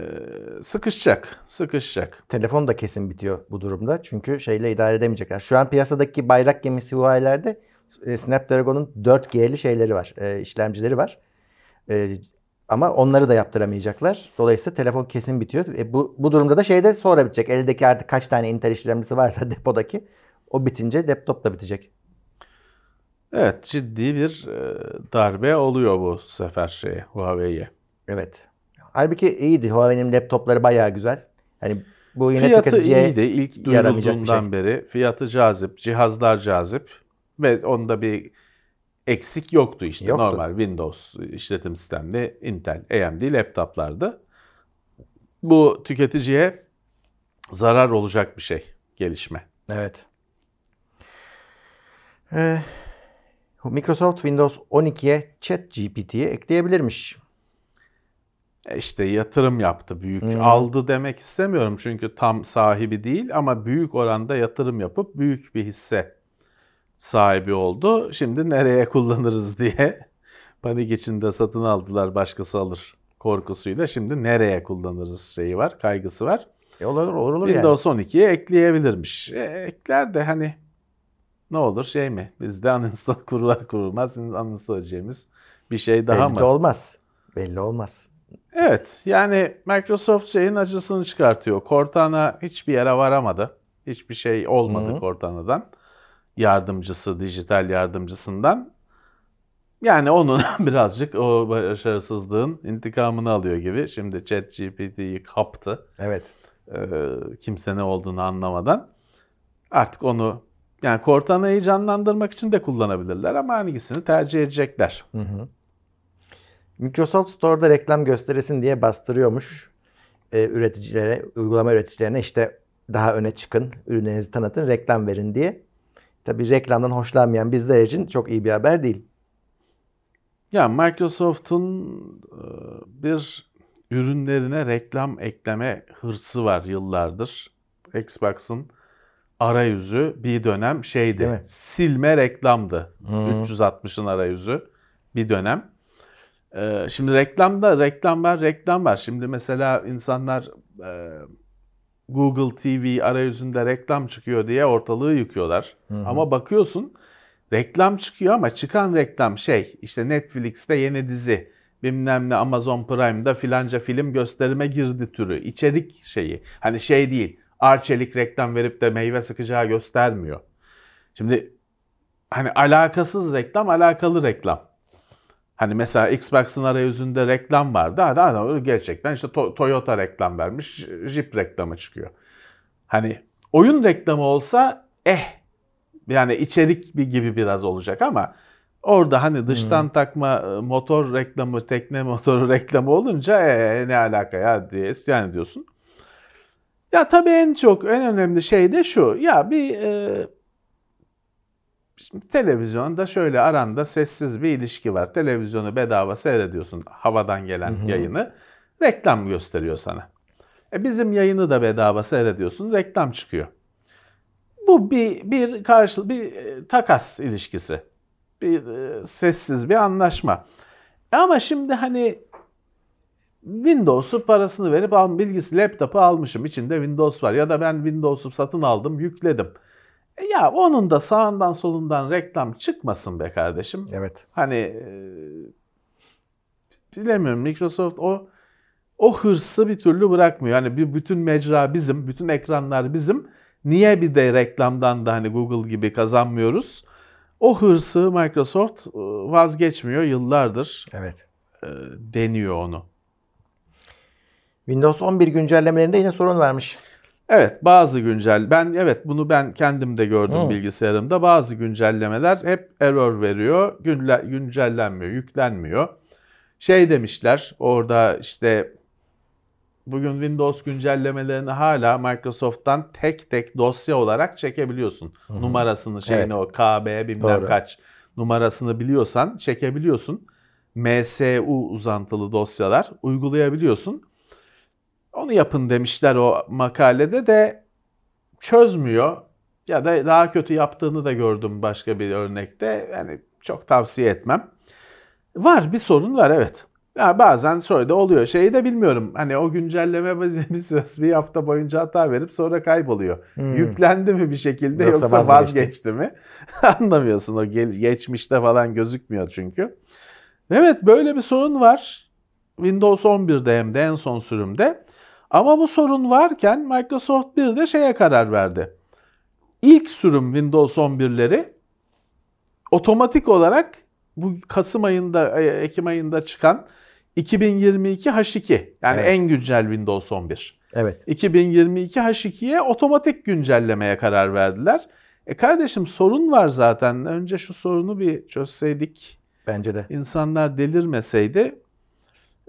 sıkışacak, sıkışacak. Telefon da kesin bitiyor bu durumda. Çünkü şeyle idare edemeyecekler. Şu an piyasadaki bayrak gemisi Huawei'lerde e, Snapdragon'un 4G'li şeyleri var. e, işlemcileri var. E, Ama onları da yaptıramayacaklar. Dolayısıyla telefon kesin bitiyor. E bu, bu durumda da şey de sonra bitecek. Eldeki artık kaç tane Intel işlemcisi varsa depodaki o bitince laptop da bitecek. Evet ciddi bir e, darbe oluyor bu sefer şeye Huawei'ye. Evet. Halbuki iyiydi. Huawei'nin laptopları bayağı güzel. Hani bu yine Fiyatı tüketiciye iyiydi ilk bir şey. beri. Fiyatı cazip, cihazlar cazip ve onda bir eksik yoktu işte. Yoktu. Normal Windows işletim sistemli Intel, AMD laptoplardı. Bu tüketiciye zarar olacak bir şey, gelişme. Evet. Ee, Microsoft Windows 12'ye ChatGPT'yi ekleyebilirmiş. E İşte yatırım yaptı büyük. Aldı demek istemiyorum çünkü tam sahibi değil ama büyük oranda yatırım yapıp büyük bir hisse sahibi oldu. Şimdi nereye kullanırız diye panik içinde satın aldılar başkası alır korkusuyla. Şimdi nereye kullanırız şeyi var, kaygısı var. E olur olur, olur yani. Windows 12'ye ekleyebilirmiş. E, ekler de hani ne olur şey mi? Bizde uninstall kurulur kurulmaz uninstall edeceğimiz bir şey daha Belli mı? de olmaz. Belli olmaz. Evet yani Microsoft şeyin acısını çıkartıyor. Cortana hiçbir yere varamadı. Hiçbir şey olmadı Cortana'dan. Yardımcısı, dijital yardımcısından. Yani onun birazcık o başarısızlığın intikamını alıyor gibi. Şimdi ChatGPT'yi kaptı. Evet. Ee, kimse ne olduğunu anlamadan. Artık onu yani Cortana'yı canlandırmak için de kullanabilirler ama hangisini tercih edecekler. Microsoft Store'da reklam gösterilsin diye bastırıyormuş e, üreticilere, uygulama üreticilerine işte daha öne çıkın, ürünlerinizi tanıtın, reklam verin diye. Tabii reklamdan hoşlanmayan bizler için çok iyi bir haber değil. Ya Microsoft'un e, bir ürünlerine reklam ekleme hırsı var yıllardır. Xbox'ın arayüzü bir dönem şeydi. Silme reklamdı. 360'ın arayüzü bir dönem. E, Şimdi reklamda reklam var, reklam var. Şimdi mesela insanlar e, Google TV arayüzünde reklam çıkıyor diye ortalığı yıkıyorlar. Ama bakıyorsun reklam çıkıyor ama çıkan reklam şey işte Netflix'te yeni dizi bilmem ne Amazon Prime'da filanca film gösterime girdi türü içerik şeyi. Hani şey değil Arçelik reklam verip de meyve sıkacağı göstermiyor. Şimdi hani alakasız reklam alakalı reklam. Hani mesela Xbox'ın arayüzünde reklam vardı. Hadi hadi gerçekten işte To- Toyota reklam vermiş, Jeep reklamı çıkıyor. Hani oyun reklamı olsa eh yani içerik bir gibi biraz olacak ama orada hani dıştan takma e, motor reklamı, tekne motoru reklamı olunca "Ee, ne alaka ya diye isyan ediyorsun. Ya tabii en çok en önemli şey de şu. Ya bir e, Şimdi televizyonda şöyle aranda sessiz bir ilişki var. Televizyonu bedava seyrediyorsun havadan gelen yayını. Reklam gösteriyor sana. E bizim yayını da bedava seyrediyorsun. Reklam çıkıyor. Bu bir bir karşı bir e, takas ilişkisi. Bir e, sessiz bir anlaşma. E Ama şimdi hani Windows'u parasını verip al, bilgisi laptopu almışım. İçinde Windows var ya da ben Windows'u satın aldım, yükledim. E ya onun da sağından solundan reklam çıkmasın be kardeşim. Evet. Hani e, bilemiyorum Microsoft o o hırsı bir türlü bırakmıyor. Hani bir bütün mecra bizim, bütün ekranlar bizim. Niye bir de reklamdan da hani Google gibi kazanmıyoruz? O hırsı Microsoft e, vazgeçmiyor yıllardır Evet. e, deniyor onu. Windows 11 güncellemelerinde yine sorun varmış. Evet bazı güncel ben evet bunu ben kendim de gördüm Hı. bilgisayarımda. Bazı güncellemeler hep error veriyor günle, güncellenmiyor yüklenmiyor. Şey demişler orada işte bugün Windows güncellemelerini hala Microsoft'tan tek tek dosya olarak çekebiliyorsun. Numarasını şeyini o KB bilmem Doğru. kaç numarasını biliyorsan çekebiliyorsun. MSU uzantılı dosyalar uygulayabiliyorsun onu yapın demişler o makalede de çözmüyor. Ya da daha kötü yaptığını da gördüm başka bir örnekte. Yani çok tavsiye etmem. Var bir sorun var evet. Ya bazen şöyle de oluyor. Şeyi de bilmiyorum. Hani o güncelleme bir söz bir hafta boyunca hata verip sonra kayboluyor. Yüklendi mi bir şekilde Yoksa yoksa, vazgeçti. mi? Anlamıyorsun o geçmişte falan gözükmüyor çünkü. Evet böyle bir sorun var. Windows 11'de hem de en son sürümde. Ama bu sorun varken Microsoft bir de şeye karar verdi. İlk sürüm Windows 11'leri otomatik olarak bu Kasım ayında, e, Ekim ayında çıkan 2022 H2 yani Evet. en güncel Windows 11. Evet. 2022 H2'ye otomatik güncellemeye karar verdiler. E kardeşim sorun var zaten. Önce şu sorunu bir çözseydik, Bence de. insanlar delirmeseydi.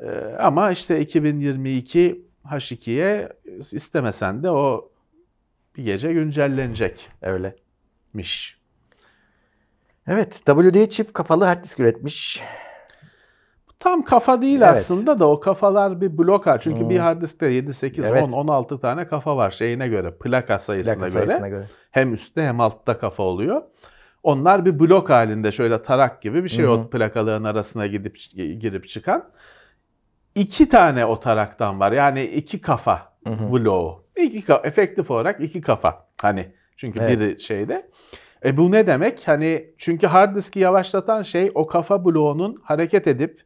E, ama işte 2022 H2'ye istemesen de o bir gece güncellenecekmiş. Öyle. Evet. WD çift kafalı hard disk üretmiş. Tam kafa değil Evet. aslında da o kafalar bir bloka. Çünkü bir hard diskte 7, 8, Evet. 10, 16 tane kafa var şeyine göre, plaka sayısına, Plaka göre. sayısına göre. Hem üstte hem altta kafa oluyor. Onlar bir blok halinde şöyle tarak gibi bir şey o plakaların arasına gidip girip çıkan. İki tane o taraktan var. Yani iki kafa bloğu. İki ka- efektif olarak iki kafa. Hani çünkü Evet. biri şeyde. E bu ne demek? Hani çünkü hard diski yavaşlatan şey o kafa bloğunun hareket edip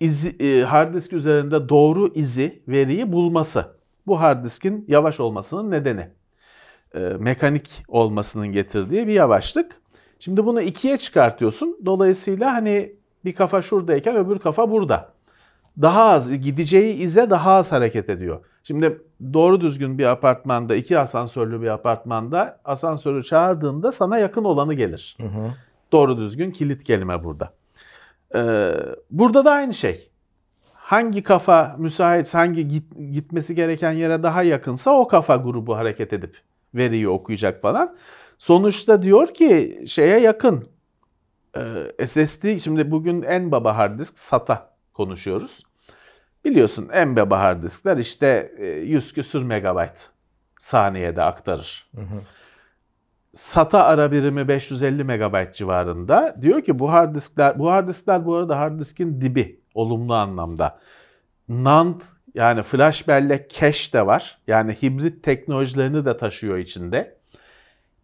izi, e, hard disk üzerinde doğru izi, veriyi bulması. Bu hard diskin yavaş olmasının nedeni. E, mekanik olmasının getirdiği bir yavaşlık. Şimdi bunu ikiye çıkartıyorsun. Dolayısıyla hani bir kafa şuradayken öbür kafa burada. Daha az gideceği ize daha az hareket ediyor. Şimdi doğru düzgün bir apartmanda, iki asansörlü bir apartmanda asansörü çağırdığında sana yakın olanı gelir. Hı hı. Doğru düzgün kilit kelime burada. Ee, burada da aynı şey. Hangi kafa müsait, hangi git, gitmesi gereken yere daha yakınsa o kafa grubu hareket edip veriyi okuyacak falan. Sonuçta diyor ki şeye yakın. Ee, SSD şimdi bugün en baba hard disk SATA konuşuyoruz. Biliyorsun baba hard diskler işte e, 100 küsür megabayt saniyede aktarır. SATA ara birimi 550 megabayt civarında. Diyor ki bu hard diskler, bu hard diskler bu arada hard diskin dibi olumlu anlamda. NAND yani flash bellek cache de var. Yani hibrit teknolojilerini de taşıyor içinde.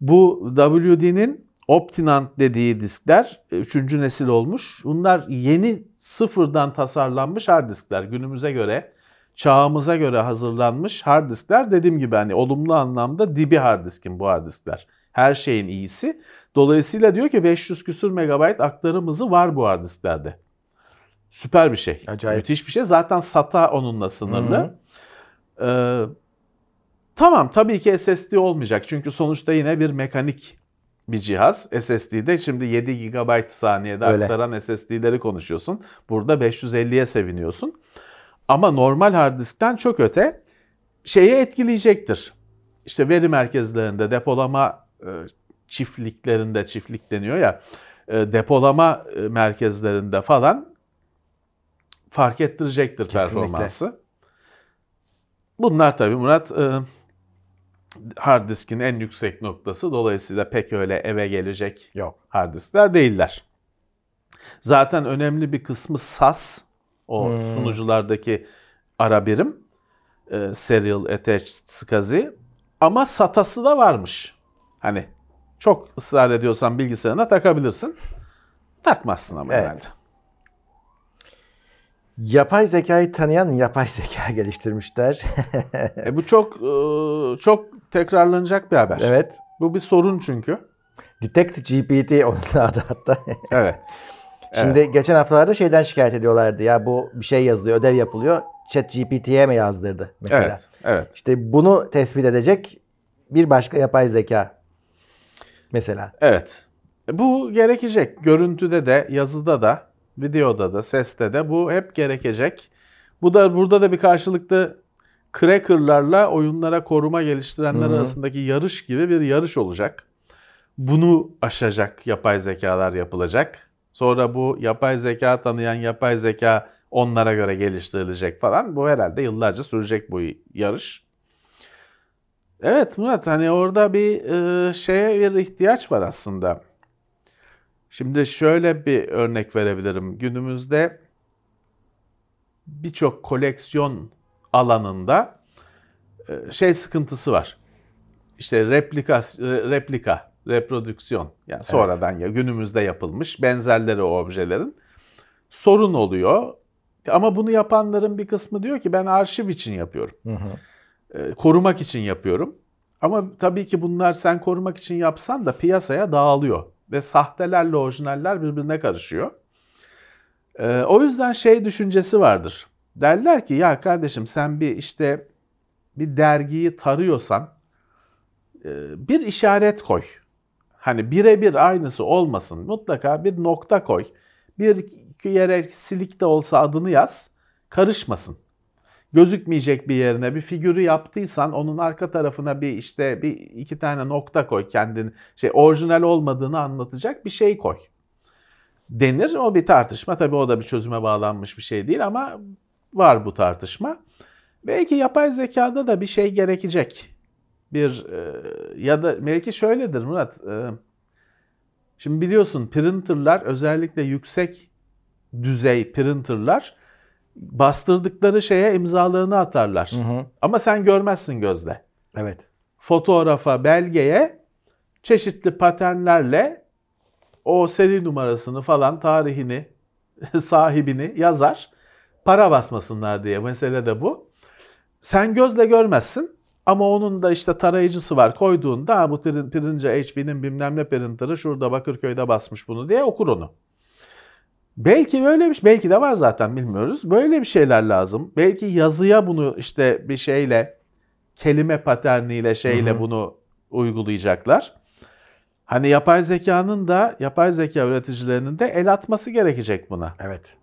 Bu WD'nin Optinand dediği diskler 3. nesil olmuş. Bunlar yeni sıfırdan tasarlanmış hard diskler. Günümüze göre, çağımıza göre hazırlanmış hard diskler. Dediğim gibi hani olumlu anlamda dibi hard diskin bu hard diskler. Her şeyin iyisi. Dolayısıyla diyor ki 500 küsür megabayt aktarım hızı var bu hard disklerde. Süper bir şey. Acayip. Müthiş bir şey. Zaten SATA onunla sınırlı. Hı Ee, tamam tabii ki SSD olmayacak. Çünkü sonuçta yine bir mekanik bir cihaz. SSD'de şimdi 7 GB saniyede Öyle. aktaran SSD'leri konuşuyorsun. Burada 550'ye seviniyorsun. Ama normal hard diskten çok öte şeyi etkileyecektir. İşte veri merkezlerinde, depolama e, çiftliklerinde, çiftlik deniyor ya, e, depolama e, merkezlerinde falan fark ettirecektir Kesinlikle. performansı. Bunlar tabii Murat hard diskin en yüksek noktası. Dolayısıyla pek öyle eve gelecek Yok. hard diskler değiller. Zaten önemli bir kısmı SAS, o Hmm. sunuculardaki ara birim, e, Serial Attached SCSI. Ama SATA'sı da varmış. Hani çok ısrar ediyorsan bilgisayarına takabilirsin. Takmazsın ama Evet. herhalde. Yapay zekayı tanıyan yapay zeka geliştirmişler. E bu çok e, çok tekrarlanacak bir haber. evet. Bu bir sorun çünkü. Detect GPT onun adı hatta. Evet. Şimdi geçen haftalarda şeyden şikayet ediyorlardı. Ya bu bir şey yazılıyor, ödev yapılıyor. Chat GPT'ye mi yazdırdı mesela? Evet. Evet. İşte bunu tespit edecek bir başka yapay zeka. Mesela. Evet. Bu gerekecek. Görüntüde de, yazıda da, videoda da, seste de bu hep gerekecek. Bu da burada da bir karşılıklı cracker'larla oyunlara koruma geliştirenler arasındaki yarış gibi bir yarış olacak. Bunu aşacak yapay zekalar yapılacak. Sonra bu yapay zeka tanıyan yapay zeka onlara göre geliştirilecek falan. Bu herhalde yıllarca sürecek bu yarış. Evet Murat hani orada bir e, şeye bir ihtiyaç var aslında. Şimdi şöyle bir örnek verebilirim. Günümüzde birçok koleksiyon alanında e, şey sıkıntısı var. İşte replika, replika, reprodüksiyon yani sonradan ya günümüzde yapılmış benzerleri o objelerin sorun oluyor. Ama bunu yapanların bir kısmı diyor ki ben arşiv için yapıyorum. E, korumak için yapıyorum. Ama tabii ki bunlar sen korumak için yapsan da piyasaya dağılıyor. Ve sahtelerle orijinaller birbirine karışıyor. E, o yüzden şey düşüncesi vardır. Derler ki ya kardeşim sen bir işte bir dergiyi tarıyorsan e, bir işaret koy. Hani birebir aynısı olmasın. Mutlaka bir nokta koy. Bir yere silik de olsa adını yaz. Karışmasın. Gözükmeyecek bir yerine bir figürü yaptıysan onun arka tarafına bir işte bir iki tane nokta koy kendin şey orijinal olmadığını anlatacak bir şey koy. Denir. O bir tartışma. Tabii o da bir çözüme bağlanmış bir şey değil ama var bu tartışma. Belki yapay zekada da bir şey gerekecek. Bir e, ya da belki şöyledir Murat. E, şimdi biliyorsun printerlar özellikle yüksek düzey printerlar bastırdıkları şeye imzalarını atarlar. Ama sen görmezsin gözle. Evet. Fotoğrafa, belgeye çeşitli paternlerle o seri numarasını falan tarihini, sahibini yazar. Para basmasınlar diye mesele de bu. Sen gözle görmezsin ama onun da işte tarayıcısı var koyduğunda "Ha, bu prince HP'nin bilmem ne printer'ı şurada Bakırköy'de basmış bunu diye okur onu. Belki böyle bir şey, belki de var zaten bilmiyoruz. Böyle bir şeyler lazım. Belki yazıya bunu işte bir şeyle kelime paterniyle şeyle bunu uygulayacaklar. Hani yapay zekanın da yapay zeka üreticilerinin de el atması gerekecek buna. Evet.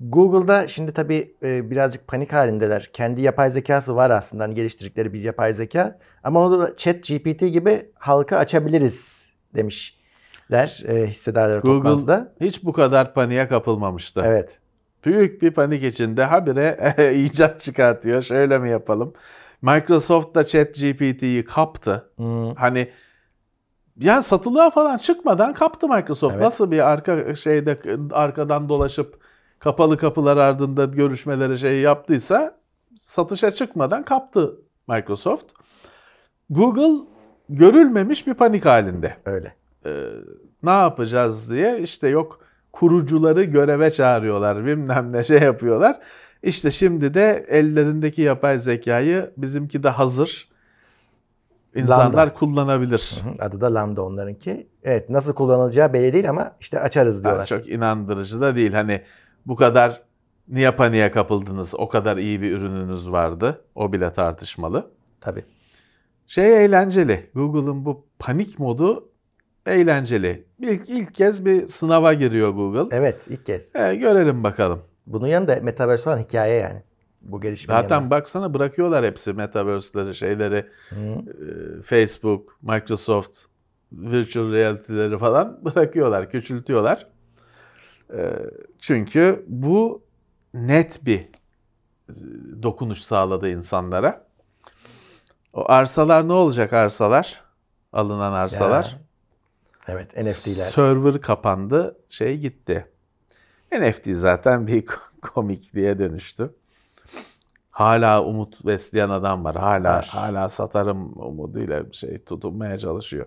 Google'da şimdi tabii e, birazcık panik halindeler. Kendi yapay zekası var aslında hani geliştirdikleri bir yapay zeka. Ama onu da chat GPT gibi halka açabiliriz demişler e, hissedarları toplantıda. Google hiç bu kadar paniğe kapılmamıştı. Evet. Büyük bir panik içinde habire icat çıkartıyor. Şöyle mi yapalım? Microsoft da ChatGPT'yi kaptı. Hani yani satılığa falan çıkmadan kaptı Microsoft. Evet. Nasıl bir arka şeyde arkadan dolaşıp kapalı kapılar ardında görüşmeleri şey yaptıysa satışa çıkmadan kaptı Microsoft. Google görülmemiş bir panik halinde. Öyle. Ne yapacağız diye işte yok kurucuları göreve çağırıyorlar bilmem ne şey yapıyorlar. İşte şimdi de ellerindeki yapay zekayı bizimki de hazır. İnsanlar Lambda. kullanabilir. Hı, Adı da Lambda onlarınki. Evet nasıl kullanılacağı belli değil ama işte açarız diyorlar. çok inandırıcı da değil. Hani bu kadar niye paniğe kapıldınız? O kadar iyi bir ürününüz vardı. O bile tartışmalı. Tabii. Şey eğlenceli. Google'ın bu panik modu eğlenceli. İlk, ilk kez bir sınava giriyor Google. Evet ilk kez. E, görelim bakalım. Bunun yanında Metaverse falan hikaye yani. Bu gelişmenin Zaten yanında. baksana bırakıyorlar hepsi metaverse'leri, şeyleri, e, Facebook, Microsoft, virtual reality'leri falan bırakıyorlar, küçültüyorlar. E, çünkü bu net bir e, dokunuş sağladı insanlara. O arsalar ne olacak arsalar? Alınan arsalar. Ya. Evet NFT'ler. Server kapandı, şey gitti. NFT zaten bir komikliğe dönüştü. Hala umut besleyen adam var. Hala Var. hala satarım umuduyla şey tutunmaya çalışıyor.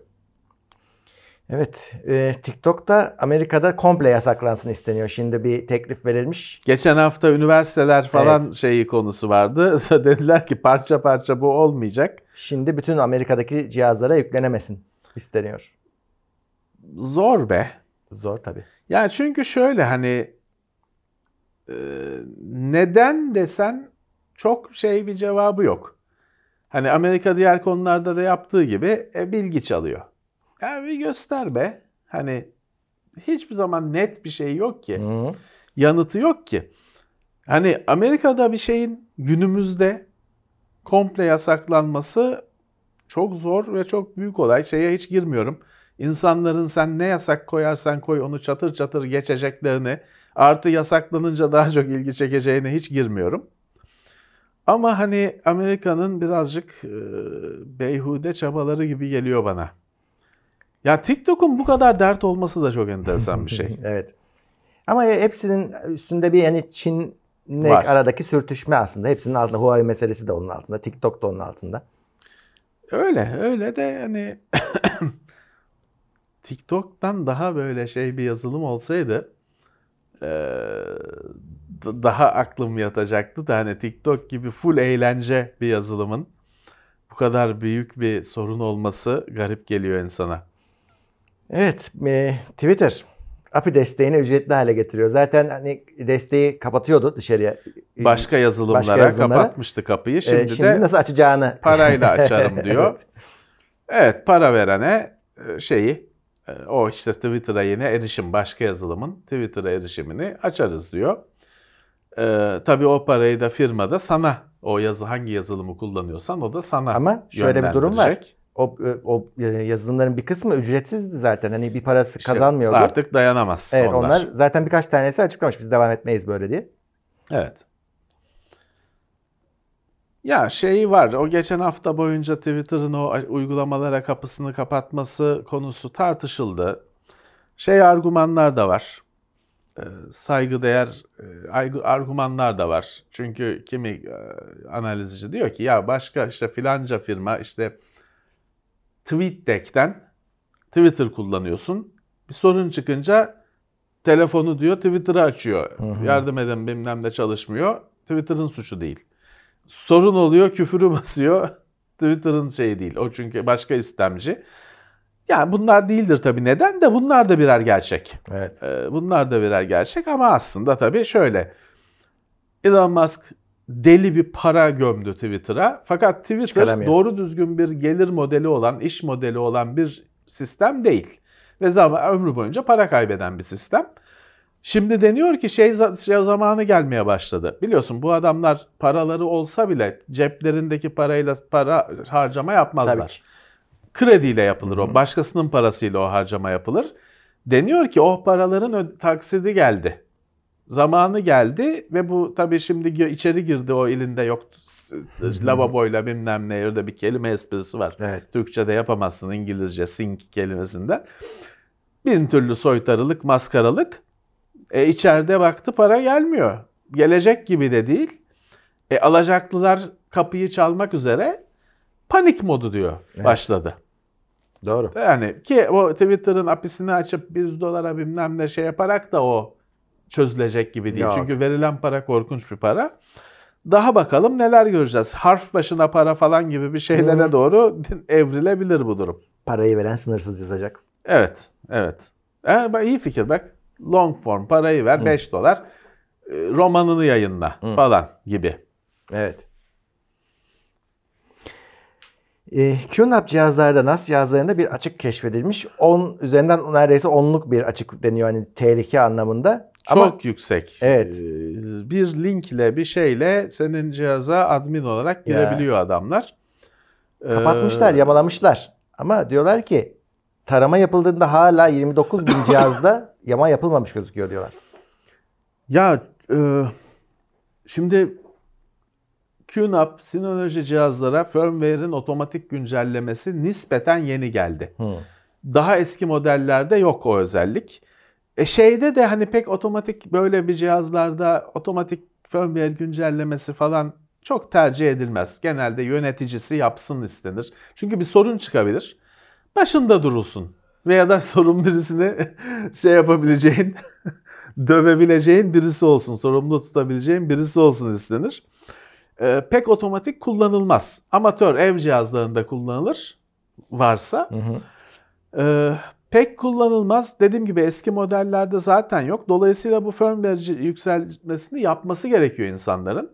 Evet, e, TikTok'ta Amerika'da komple yasaklansın isteniyor. Şimdi bir teklif verilmiş. Geçen hafta üniversiteler falan Evet. şeyi konusu vardı. Dediler ki parça parça bu olmayacak. Şimdi bütün Amerika'daki cihazlara yüklenemesin isteniyor. Zor be. Zor tabii. Yani çünkü şöyle hani e, neden desen çok şey bir cevabı yok. Hani Amerika diğer konularda da yaptığı gibi e, bilgi çalıyor. Ya bir göster be. Hani hiçbir zaman net bir şey yok ki. Hı. Yanıtı yok ki. Hani Amerika'da bir şeyin günümüzde komple yasaklanması çok zor ve çok büyük olay. Şeye hiç girmiyorum. İnsanların sen ne yasak koyarsan koy onu çatır çatır geçeceklerini artı yasaklanınca daha çok ilgi çekeceğine hiç girmiyorum. Ama hani Amerika'nın birazcık e, beyhude çabaları gibi geliyor bana. Ya TikTok'un bu kadar dert olması da çok enteresan bir şey. Evet. Ama hepsinin üstünde bir yani Var. aradaki sürtüşme aslında. Hepsinin altında Huawei meselesi de onun altında. TikTok da onun altında. Öyle, öyle de hani TikTok'tan daha böyle şey bir yazılım olsaydı eee, d- daha aklım yatacaktı da hani TikTok gibi full eğlence bir yazılımın bu kadar büyük bir sorun olması garip geliyor insana. Evet, e, Twitter API desteğini ücretli hale getiriyor. Zaten hani desteği kapatıyordu dışarıya. Başka yazılımlara, Başka yazılımlara. kapatmıştı kapıyı. E, Şimdi, şimdi de nasıl açacağını parayla açarım diyor. Evet. Evet para verene e, şeyi e, o işte Twitter'a yeni erişim başka yazılımın Twitter'a erişimini açarız diyor. Ee, tabii o parayı da firmada sana o yazı hangi yazılımı kullanıyorsan o da sana Ama şöyle bir durum var. O, o e, yazılımların bir kısmı ücretsizdi zaten. Hani bir parası İşte kazanmıyordu. Artık dayanamaz evet onlar. onlar zaten birkaç tanesi açıklamış biz devam etmeyiz böyle diye. Evet. Ya şey var, o geçen hafta boyunca Twitter'ın o uygulamalara kapısını kapatması konusu tartışıldı. Şey argümanlar da var. Ee, Saygıdeğer e, argümanlar da var. Çünkü kimi e, analizci diyor ki ya başka işte filanca firma işte TweetDeck'ten Twitter kullanıyorsun. Bir sorun çıkınca telefonu diyor Twitter'ı açıyor. Yardım edin bilmem ne çalışmıyor. Twitter'ın suçu değil. Sorun oluyor küfürü basıyor. Twitter'ın şeyi değil. O çünkü başka istemci. Yani bunlar değildir tabii. Neden de bunlar da birer gerçek. Evet. Ee, Bunlar da birer gerçek ama aslında tabii şöyle. Elon Musk deli bir para gömdü Twitter'a. Fakat Twitter doğru düzgün bir gelir modeli olan, iş modeli olan bir sistem değil. Ve zaman, ömrü boyunca para kaybeden bir sistem. Şimdi deniyor ki şey, şey zamanı gelmeye başladı. Biliyorsun bu adamlar paraları olsa bile ceplerindeki parayla para harcama yapmazlar Tabii ki. krediyle yapılır o. Başkasının parasıyla o harcama yapılır. Deniyor ki o paraların taksidi geldi. Zamanı geldi ve bu tabii şimdi içeri girdi o elinde yok lavaboyla bilmem ne orada bir kelime esprisi var. Evet. Türkçe'de yapamazsın İngilizce sink kelimesinden. Bin türlü soytarılık, maskaralık. E içeride baktı para gelmiyor. Gelecek gibi de değil. E alacaklılar kapıyı çalmak üzere panik modu diyor başladı. Doğru. Yani ki o Twitter'ın apisini açıp 100 dolara bilmem ne şey yaparak da o çözülecek gibi değil. Yok. Çünkü verilen para korkunç bir para. Daha bakalım neler göreceğiz. Harf başına para falan gibi bir şeylere doğru evrilebilir bu durum. Parayı veren sınırsız yazacak. Evet, evet. E, bak, iyi fikir bak. Long form parayı ver 5 dolar. e, Romanını yayınla falan gibi. Evet. E, QNAP cihazlarda, NAS cihazlarında bir açık keşfedilmiş. 10 üzerinden neredeyse 10'luk bir açık deniyor hani tehlike anlamında. Çok Ama yüksek. Evet. Ee, Bir linkle bir şeyle senin cihaza admin olarak Ya. girebiliyor adamlar. kapatmışlar, Ee, yamamışlar. Ama diyorlar ki tarama yapıldığında hala 29 bin cihazda yama yapılmamış gözüküyor diyorlar. Ya e, şimdi QNAP Synology cihazlara firmware'in otomatik güncellemesi nispeten yeni geldi. Daha eski modellerde yok o özellik. E şeyde de hani pek otomatik böyle bir cihazlarda otomatik firmware güncellemesi falan çok tercih edilmez. Genelde yöneticisi yapsın istenir. Çünkü bir sorun çıkabilir. Başında durulsun. Veya da sorun birisini şey yapabileceğin, dövebileceğin birisi olsun. Sorumlu tutabileceğin birisi olsun istenir. Ee, pek otomatik kullanılmaz. Amatör ev cihazlarında kullanılır varsa. Ee, pek kullanılmaz. Dediğim gibi eski modellerde zaten yok. Dolayısıyla bu firmware yükselmesini yapması gerekiyor insanların.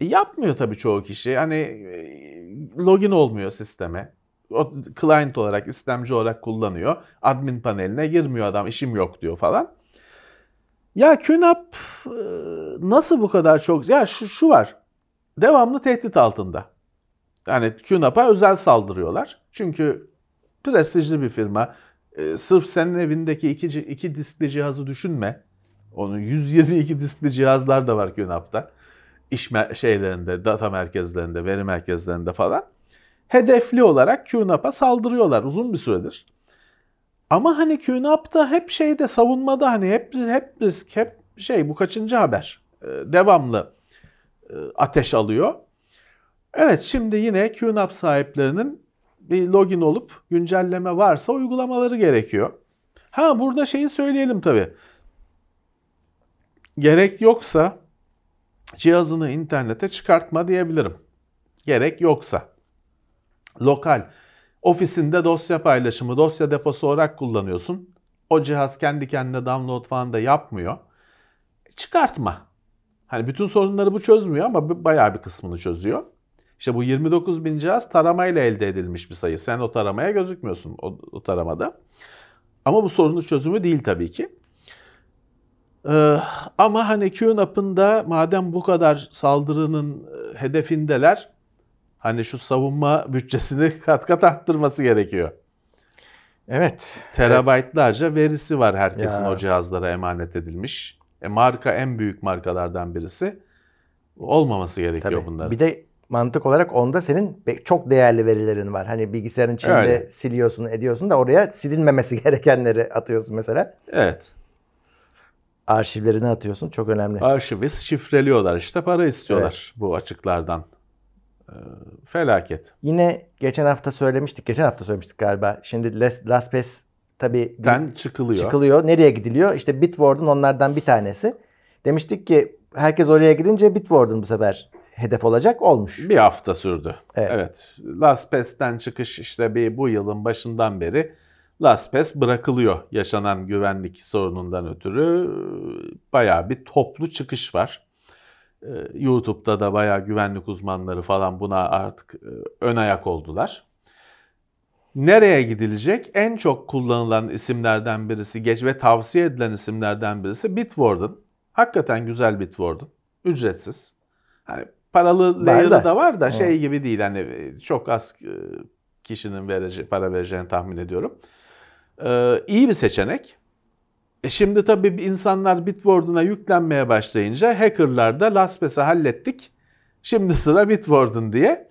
E, yapmıyor tabii çoğu kişi. Hani e, login olmuyor sisteme. O client olarak, istemci olarak kullanıyor. Admin paneline girmiyor adam, işim yok diyor falan. Ya QNAP e, nasıl bu kadar çok... Ya şu, şu var. Devamlı tehdit altında. Yani QNAP'a özel saldırıyorlar. Çünkü prestijli bir firma. Ee, sırf senin evindeki iki, iki diskli cihazı düşünme. Onun 122 diskli cihazlar da var QNAP'ta. İş şeylerinde, data merkezlerinde, veri merkezlerinde falan. Hedefli olarak QNAP'a saldırıyorlar uzun bir süredir. Ama hani QNAP'ta hep şeyde savunmada hani hep hep risk, hep şey bu kaçıncı haber? Ee, devamlı e, ateş alıyor. Evet şimdi yine QNAP sahiplerinin bir login olup güncelleme varsa uygulamaları gerekiyor. Ha burada şeyi söyleyelim tabii. Gerek yoksa cihazını internete çıkartma diyebilirim. Gerek yoksa. Lokal ofisinde dosya paylaşımı, dosya deposu olarak kullanıyorsun. O cihaz kendi kendine download falan da yapmıyor. Çıkartma. Hani bütün sorunları bu çözmüyor ama bayağı bir kısmını çözüyor. İşte bu 29 bin cihaz taramayla elde edilmiş bir sayı. Sen o taramaya gözükmüyorsun o, o taramada. Ama bu sorunun çözümü değil tabii ki. Ee, ama hani QNAP'ın da madem bu kadar saldırının e, hedefindeler hani şu savunma bütçesini kat kat arttırması gerekiyor. Evet. Terabaytlarca evet. verisi var herkesin Ya. o cihazlara emanet edilmiş. E marka en büyük markalardan birisi. Olmaması gerekiyor Tabii. bunların. Bir de mantık olarak onda senin çok değerli verilerin var. Hani bilgisayarın içinde Öyle. siliyorsun, ediyorsun da oraya silinmemesi gerekenleri atıyorsun mesela. Evet. Arşivlerini atıyorsun. Çok önemli. Arşivi şifreliyorlar işte para istiyorlar bu açıklardan. Ee, felaket. Yine geçen hafta söylemiştik. Geçen hafta söylemiştik galiba. Şimdi LastPass tabii Den çıkılıyor. çıkılıyor. Nereye gidiliyor? İşte Bitwarden onlardan bir tanesi. Demiştik ki herkes oraya gidince Bitwarden bu sefer hedef olacak. Olmuş. Bir hafta sürdü. Evet. Evet. LastPass'ten çıkış işte bir bu yılın başından beri LastPass bırakılıyor yaşanan güvenlik sorunundan ötürü. Bayağı bir toplu çıkış var. Ee, YouTube'da da bayağı güvenlik uzmanları falan buna artık e, ön ayak oldular. Nereye gidilecek? En çok kullanılan isimlerden birisi geç ve tavsiye edilen isimlerden birisi Bitwarden. Hakikaten güzel Bitwarden. Ücretsiz. Hani paralı layer'ı da. da var da şey gibi değil. Hani çok az e, kişinin vereceği, para vereceğini tahmin ediyorum. Ee, iyi bir seçenek. E şimdi tabii insanlar Bitwarden'a yüklenmeye başlayınca hackerlar da LastPass'ı hallettik. Şimdi sıra Bitwarden diye.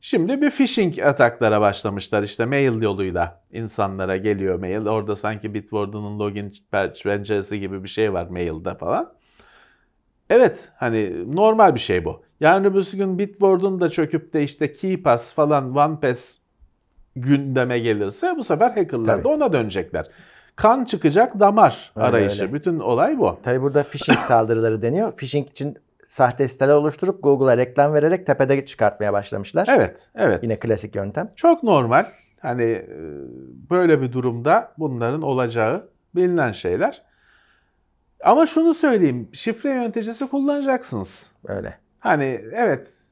Şimdi bir phishing ataklara başlamışlar işte mail yoluyla insanlara geliyor mail. Orada sanki Bitwarden'ın login penceresi gibi bir şey var mailde falan. Evet hani normal bir şey bu. Yarın öbür gün Bitwarden da çöküp de işte KeyPass falan OnePass gündeme gelirse bu sefer hackerlar Tabii. da ona dönecekler. Kan çıkacak damar Öyle, arayışı. öyle. Bütün olay bu. Tabii burada phishing saldırıları deniyor. Phishing için sahte siteler oluşturup Google'a reklam vererek tepede çıkartmaya başlamışlar. Evet, evet. Yine klasik yöntem. Çok normal. Hani e, böyle bir durumda bunların olacağı bilinen şeyler. Ama şunu söyleyeyim, şifre yöneticisi kullanacaksınız. Öyle. Hani evet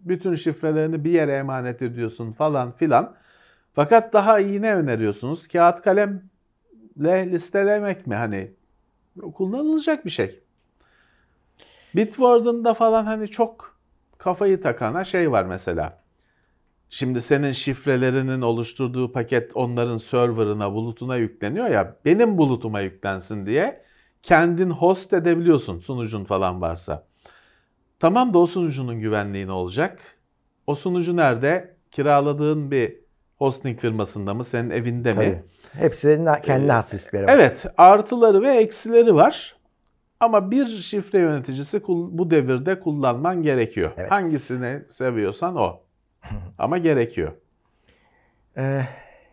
bütün şifrelerini bir yere emanet ediyorsun falan filan. Fakat daha iyi ne öneriyorsunuz? Kağıt kalemle listelemek mi? Hani kullanılacak bir şey. Bitwarden'da falan hani çok kafayı takana şey var mesela. Şimdi senin şifrelerinin oluşturduğu paket onların serverına, bulutuna yükleniyor ya. Benim bulutuma yüklensin diye kendin host edebiliyorsun sunucun falan varsa. Tamam da o sunucunun güvenliği ne olacak? O sunucu nerede? Kiraladığın bir hosting firmasında mı? Senin evinde mi? Tabii. Hepsinin kendine has riskleri var. Evet, artıları ve eksileri var. Ama bir şifre yöneticisi bu devirde kullanman gerekiyor. Evet. Hangisini seviyorsan o. Ama gerekiyor. Ee,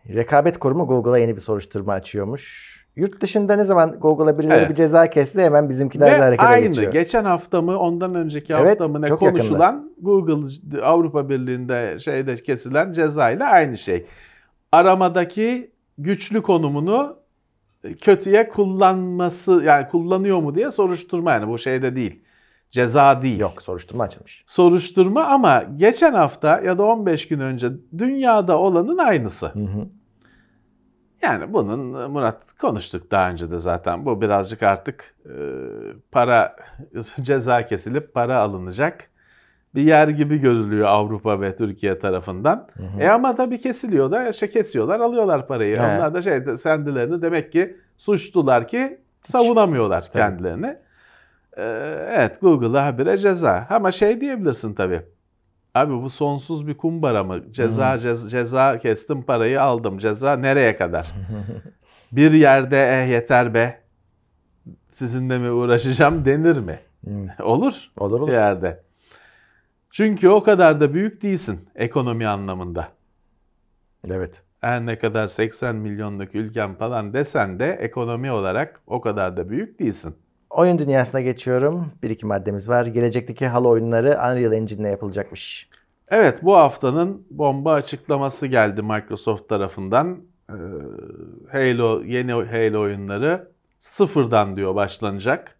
rekabet kurumu Google'a yeni bir soruşturma açıyormuş. Yurt dışında ne zaman Google'a birileri Evet. bir ceza kesse hemen bizimkiler de Ve harekete aynı geçiyor. geçen hafta mı ondan önceki Evet, hafta mı ne konuşulan Google Avrupa Birliği'nde şeyde kesilen cezayla aynı şey. Aramadaki güçlü konumunu kötüye kullanması yani kullanıyor mu diye soruşturma yani bu şeyde değil. Ceza değil. Yok soruşturma açılmış. Soruşturma ama geçen hafta ya da 15 gün önce dünyada olanın aynısı. Hı hı. Yani bunun Murat konuştuk daha önce de zaten. Bu birazcık artık e, para ceza kesilip para alınacak bir yer gibi görülüyor Avrupa ve Türkiye tarafından. E ama tabii kesiliyor da işte kesiyorlar alıyorlar parayı. He. Onlar da şey kendilerini demek ki suçlular ki savunamıyorlar Tabii. kendilerini. E, evet Google'a habire ceza. Ama şey diyebilirsin tabii. Abi bu sonsuz bir kumbara mı? Ceza cez- ceza kestim parayı aldım. Ceza nereye kadar? bir yerde eh yeter be. Sizinle mi uğraşacağım denir mi? Olur. Olur olur. Bir yerde. Çünkü o kadar da büyük değilsin ekonomi anlamında. Evet. Her ne kadar 80 milyonluk ülkem falan desen de ekonomi olarak o kadar da büyük değilsin. Oyun dünyasına geçiyorum. Bir iki maddemiz var. Gelecekteki Halo oyunları Unreal Engine ile yapılacakmış. Evet bu haftanın bomba açıklaması geldi Microsoft tarafından. Ee, Halo yeni Halo oyunları sıfırdan diyor başlanacak.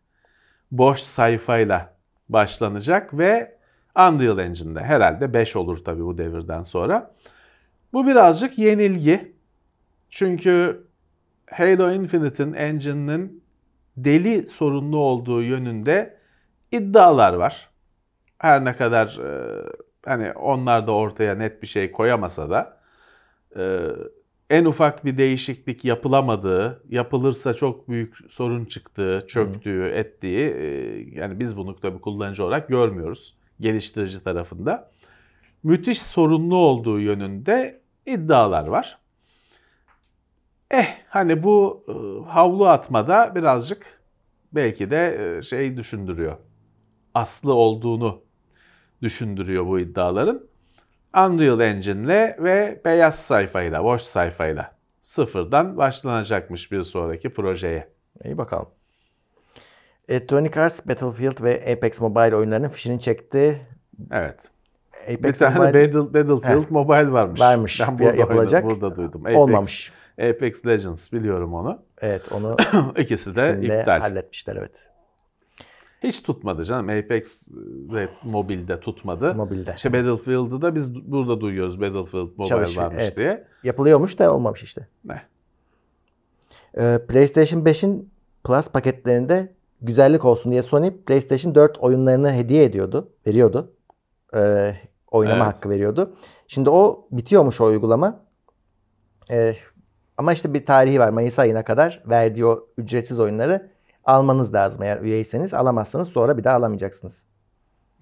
Boş sayfayla başlanacak ve Unreal Engine'de herhalde 5 olur tabii bu devirden sonra. Bu birazcık yenilgi. Çünkü Halo Infinite'in engine'inin deli sorunlu olduğu yönünde iddialar var. Her ne kadar e, hani onlar da ortaya net bir şey koyamasa da e, en ufak bir değişiklik yapılamadığı, yapılırsa çok büyük sorun çıktığı, çöktüğü, ettiği e, yani biz bunu tabii kullanıcı olarak görmüyoruz geliştirici tarafında. Müthiş sorunlu olduğu yönünde iddialar var. Eh hani bu e, havlu atmada birazcık belki de e, şey düşündürüyor. Aslı olduğunu düşündürüyor bu iddiaların. Unreal Engine'le ve beyaz sayfayla, boş sayfayla sıfırdan başlanacakmış bir sonraki projeye. İyi bakalım. Electronic Arts Battlefield ve Apex Mobile oyunlarının fişini çekti. Evet. Apex bir tane Mobile Battle, Battlefield Heh. Mobile varmış. varmış. Ben burada yapılacak. oynadım, burada duydum. Apex, olmamış. Apex Legends biliyorum onu. Evet onu İkisi de iptal. halletmişler evet. Hiç tutmadı canım. Apex ve mobilde tutmadı. Mobilde. İşte Battlefield'ı da biz burada duyuyoruz Battlefield Mobile Çalışıyor, varmış evet. diye. Yapılıyormuş da olmamış işte. Ne? Ee, PlayStation 5'in Plus paketlerinde güzellik olsun diye Sony PlayStation 4 oyunlarını hediye ediyordu, veriyordu. Ee, oynama Evet. hakkı veriyordu. Şimdi o bitiyormuş o uygulama. Ee, ama işte bir tarihi var. Mayıs ayına kadar verdiği o ücretsiz oyunları almanız lazım. Eğer üyeyseniz alamazsanız sonra bir daha alamayacaksınız.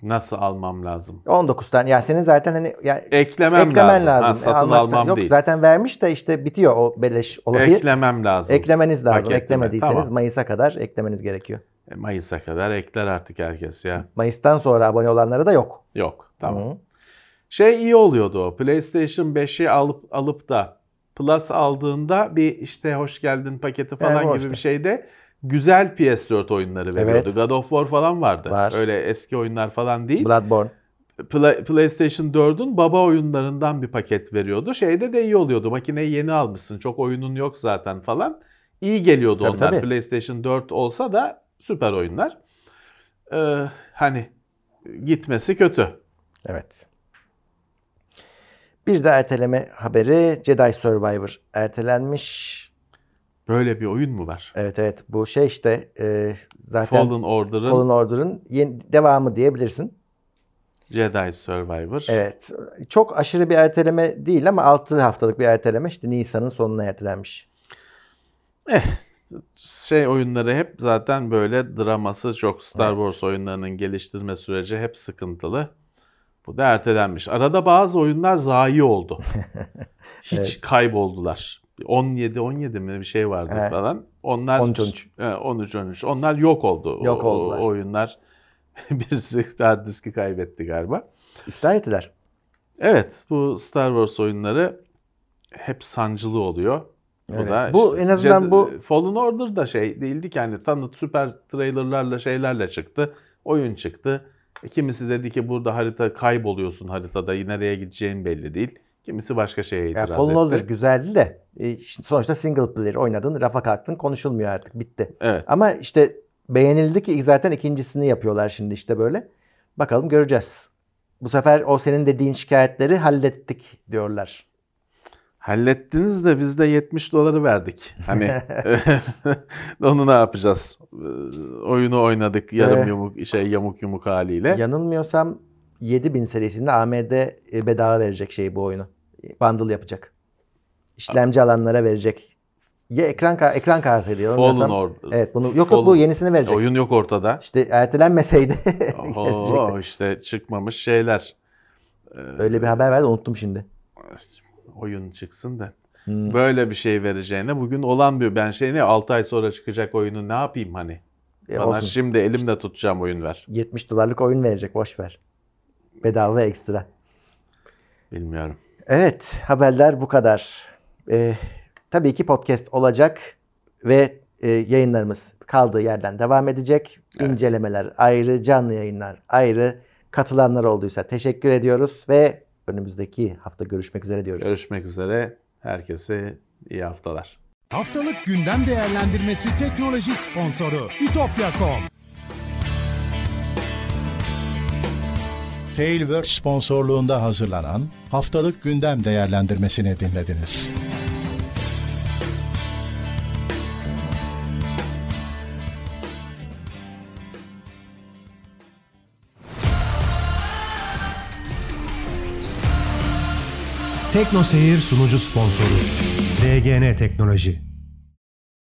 Nasıl almam lazım? 19 tane. Ya senin zaten hani ya Eklemem eklemen lazım. lazım. Ha, E, satın almaktan- almam Yok değil. zaten vermiş de işte bitiyor o beleş olayı. Eklemem lazım. Eklemeniz lazım. Paketime. Eklemediyseniz Tamam. Mayıs'a kadar eklemeniz gerekiyor. E, Mayıs'a kadar ekler artık herkes ya. Mayıs'tan sonra abone olanlara da yok. Yok. Tamam. Hı. Şey iyi oluyordu o. PlayStation 5'i alıp alıp da Plus aldığında bir işte hoş geldin paketi falan Evet, gibi hoştu. bir şeyde güzel PS4 oyunları veriyordu. Evet. God of War falan vardı. Var. Öyle eski oyunlar falan değil. Bloodborne. Pla- PlayStation 4'ün baba oyunlarından bir paket veriyordu. Şeyde de iyi oluyordu. Makineyi yeni almışsın. Çok oyunun yok zaten falan. İyi geliyordu Tabii, onlar. tabii. PlayStation 4 olsa da süper oyunlar. Ee, hani gitmesi kötü. Evet. Bir de erteleme haberi Jedi Survivor ertelenmiş. Böyle bir oyun mu var? Evet evet bu şey işte e, zaten Fallen Order'ın Fallen Order'ın yeni devamı diyebilirsin. Jedi Survivor. Evet. Çok aşırı bir erteleme değil ama 6 haftalık bir erteleme işte Nisan'ın sonuna ertelenmiş. Şey oyunları hep zaten böyle draması çok. Star Evet. Wars oyunlarının geliştirme süreci hep sıkıntılı. Bu da ertelenmiş. Arada bazı oyunlar zayi oldu. Hiç kayboldular. 17 17 mi bir şey vardı Evet. falan. Onlar 13 13. Evet, 13 13. Onlar yok oldu. Yok O- oldular. O, oyunlar birisi hard diski kaybetti galiba. İptal ettiler. Evet, bu Star Wars oyunları hep sancılı oluyor. Bu Evet. da Bu işte en azından Jedi- bu- Fallen Order da şey değildi ki hani tanıt süper trailerlarla şeylerle çıktı. Oyun çıktı. E, Kimisi dedi ki burada harita kayboluyorsun haritada nereye gideceğin belli değil. Kimisi başka şeye itiraz Fallen etti. Order güzeldi de e, sonuçta single player oynadın, rafa kalktın, konuşulmuyor artık, bitti. Evet. Ama işte beğenildi ki zaten ikincisini yapıyorlar şimdi işte böyle. Bakalım göreceğiz. Bu sefer o senin dediğin şikayetleri hallettik diyorlar. Hallettiniz de biz de 70 doları verdik. Hani onu ne yapacağız? Ee, Oyunu oynadık yarım Evet. yumuk şey yamuk yumuk haliyle. Yanılmıyorsam 7000 serisinde AMD e, bedava verecek şey bu oyunu. Bundle yapacak. İşlemci alanlara verecek. Ya ekran ka- ekran kartıydı Fallen yanılmıyorsam. Order. Evet bunu yok yok bu Fallen- yenisini verecek. Oyun yok ortada. İşte ertelenmeseydi verecekti. işte çıkmamış şeyler. Öyle bir haber verdi unuttum şimdi. Oyun çıksın da. Hmm. Böyle bir şey vereceğine bugün olan bir ben şey ne 6 ay sonra çıkacak oyunu ne yapayım hani? E, Bana olsun. şimdi elimde tutacağım oyun ver. 70 dolarlık oyun verecek boş ver. Bedava ekstra. Bilmiyorum. Evet haberler bu kadar. Ee, tabii ki podcast olacak ve e, yayınlarımız kaldığı yerden devam edecek. İncelemeler ayrı, canlı yayınlar ayrı. Katılanlar olduysa teşekkür ediyoruz ve önümüzdeki hafta görüşmek üzere diyoruz. Görüşmek üzere. Herkese iyi haftalar. Haftalık gündem değerlendirmesi teknoloji sponsoru itopya.com. Tailwords sponsorluğunda hazırlanan haftalık gündem değerlendirmesini dinlediniz. Tekno Seyir sunucu sponsoru DGN Teknoloji.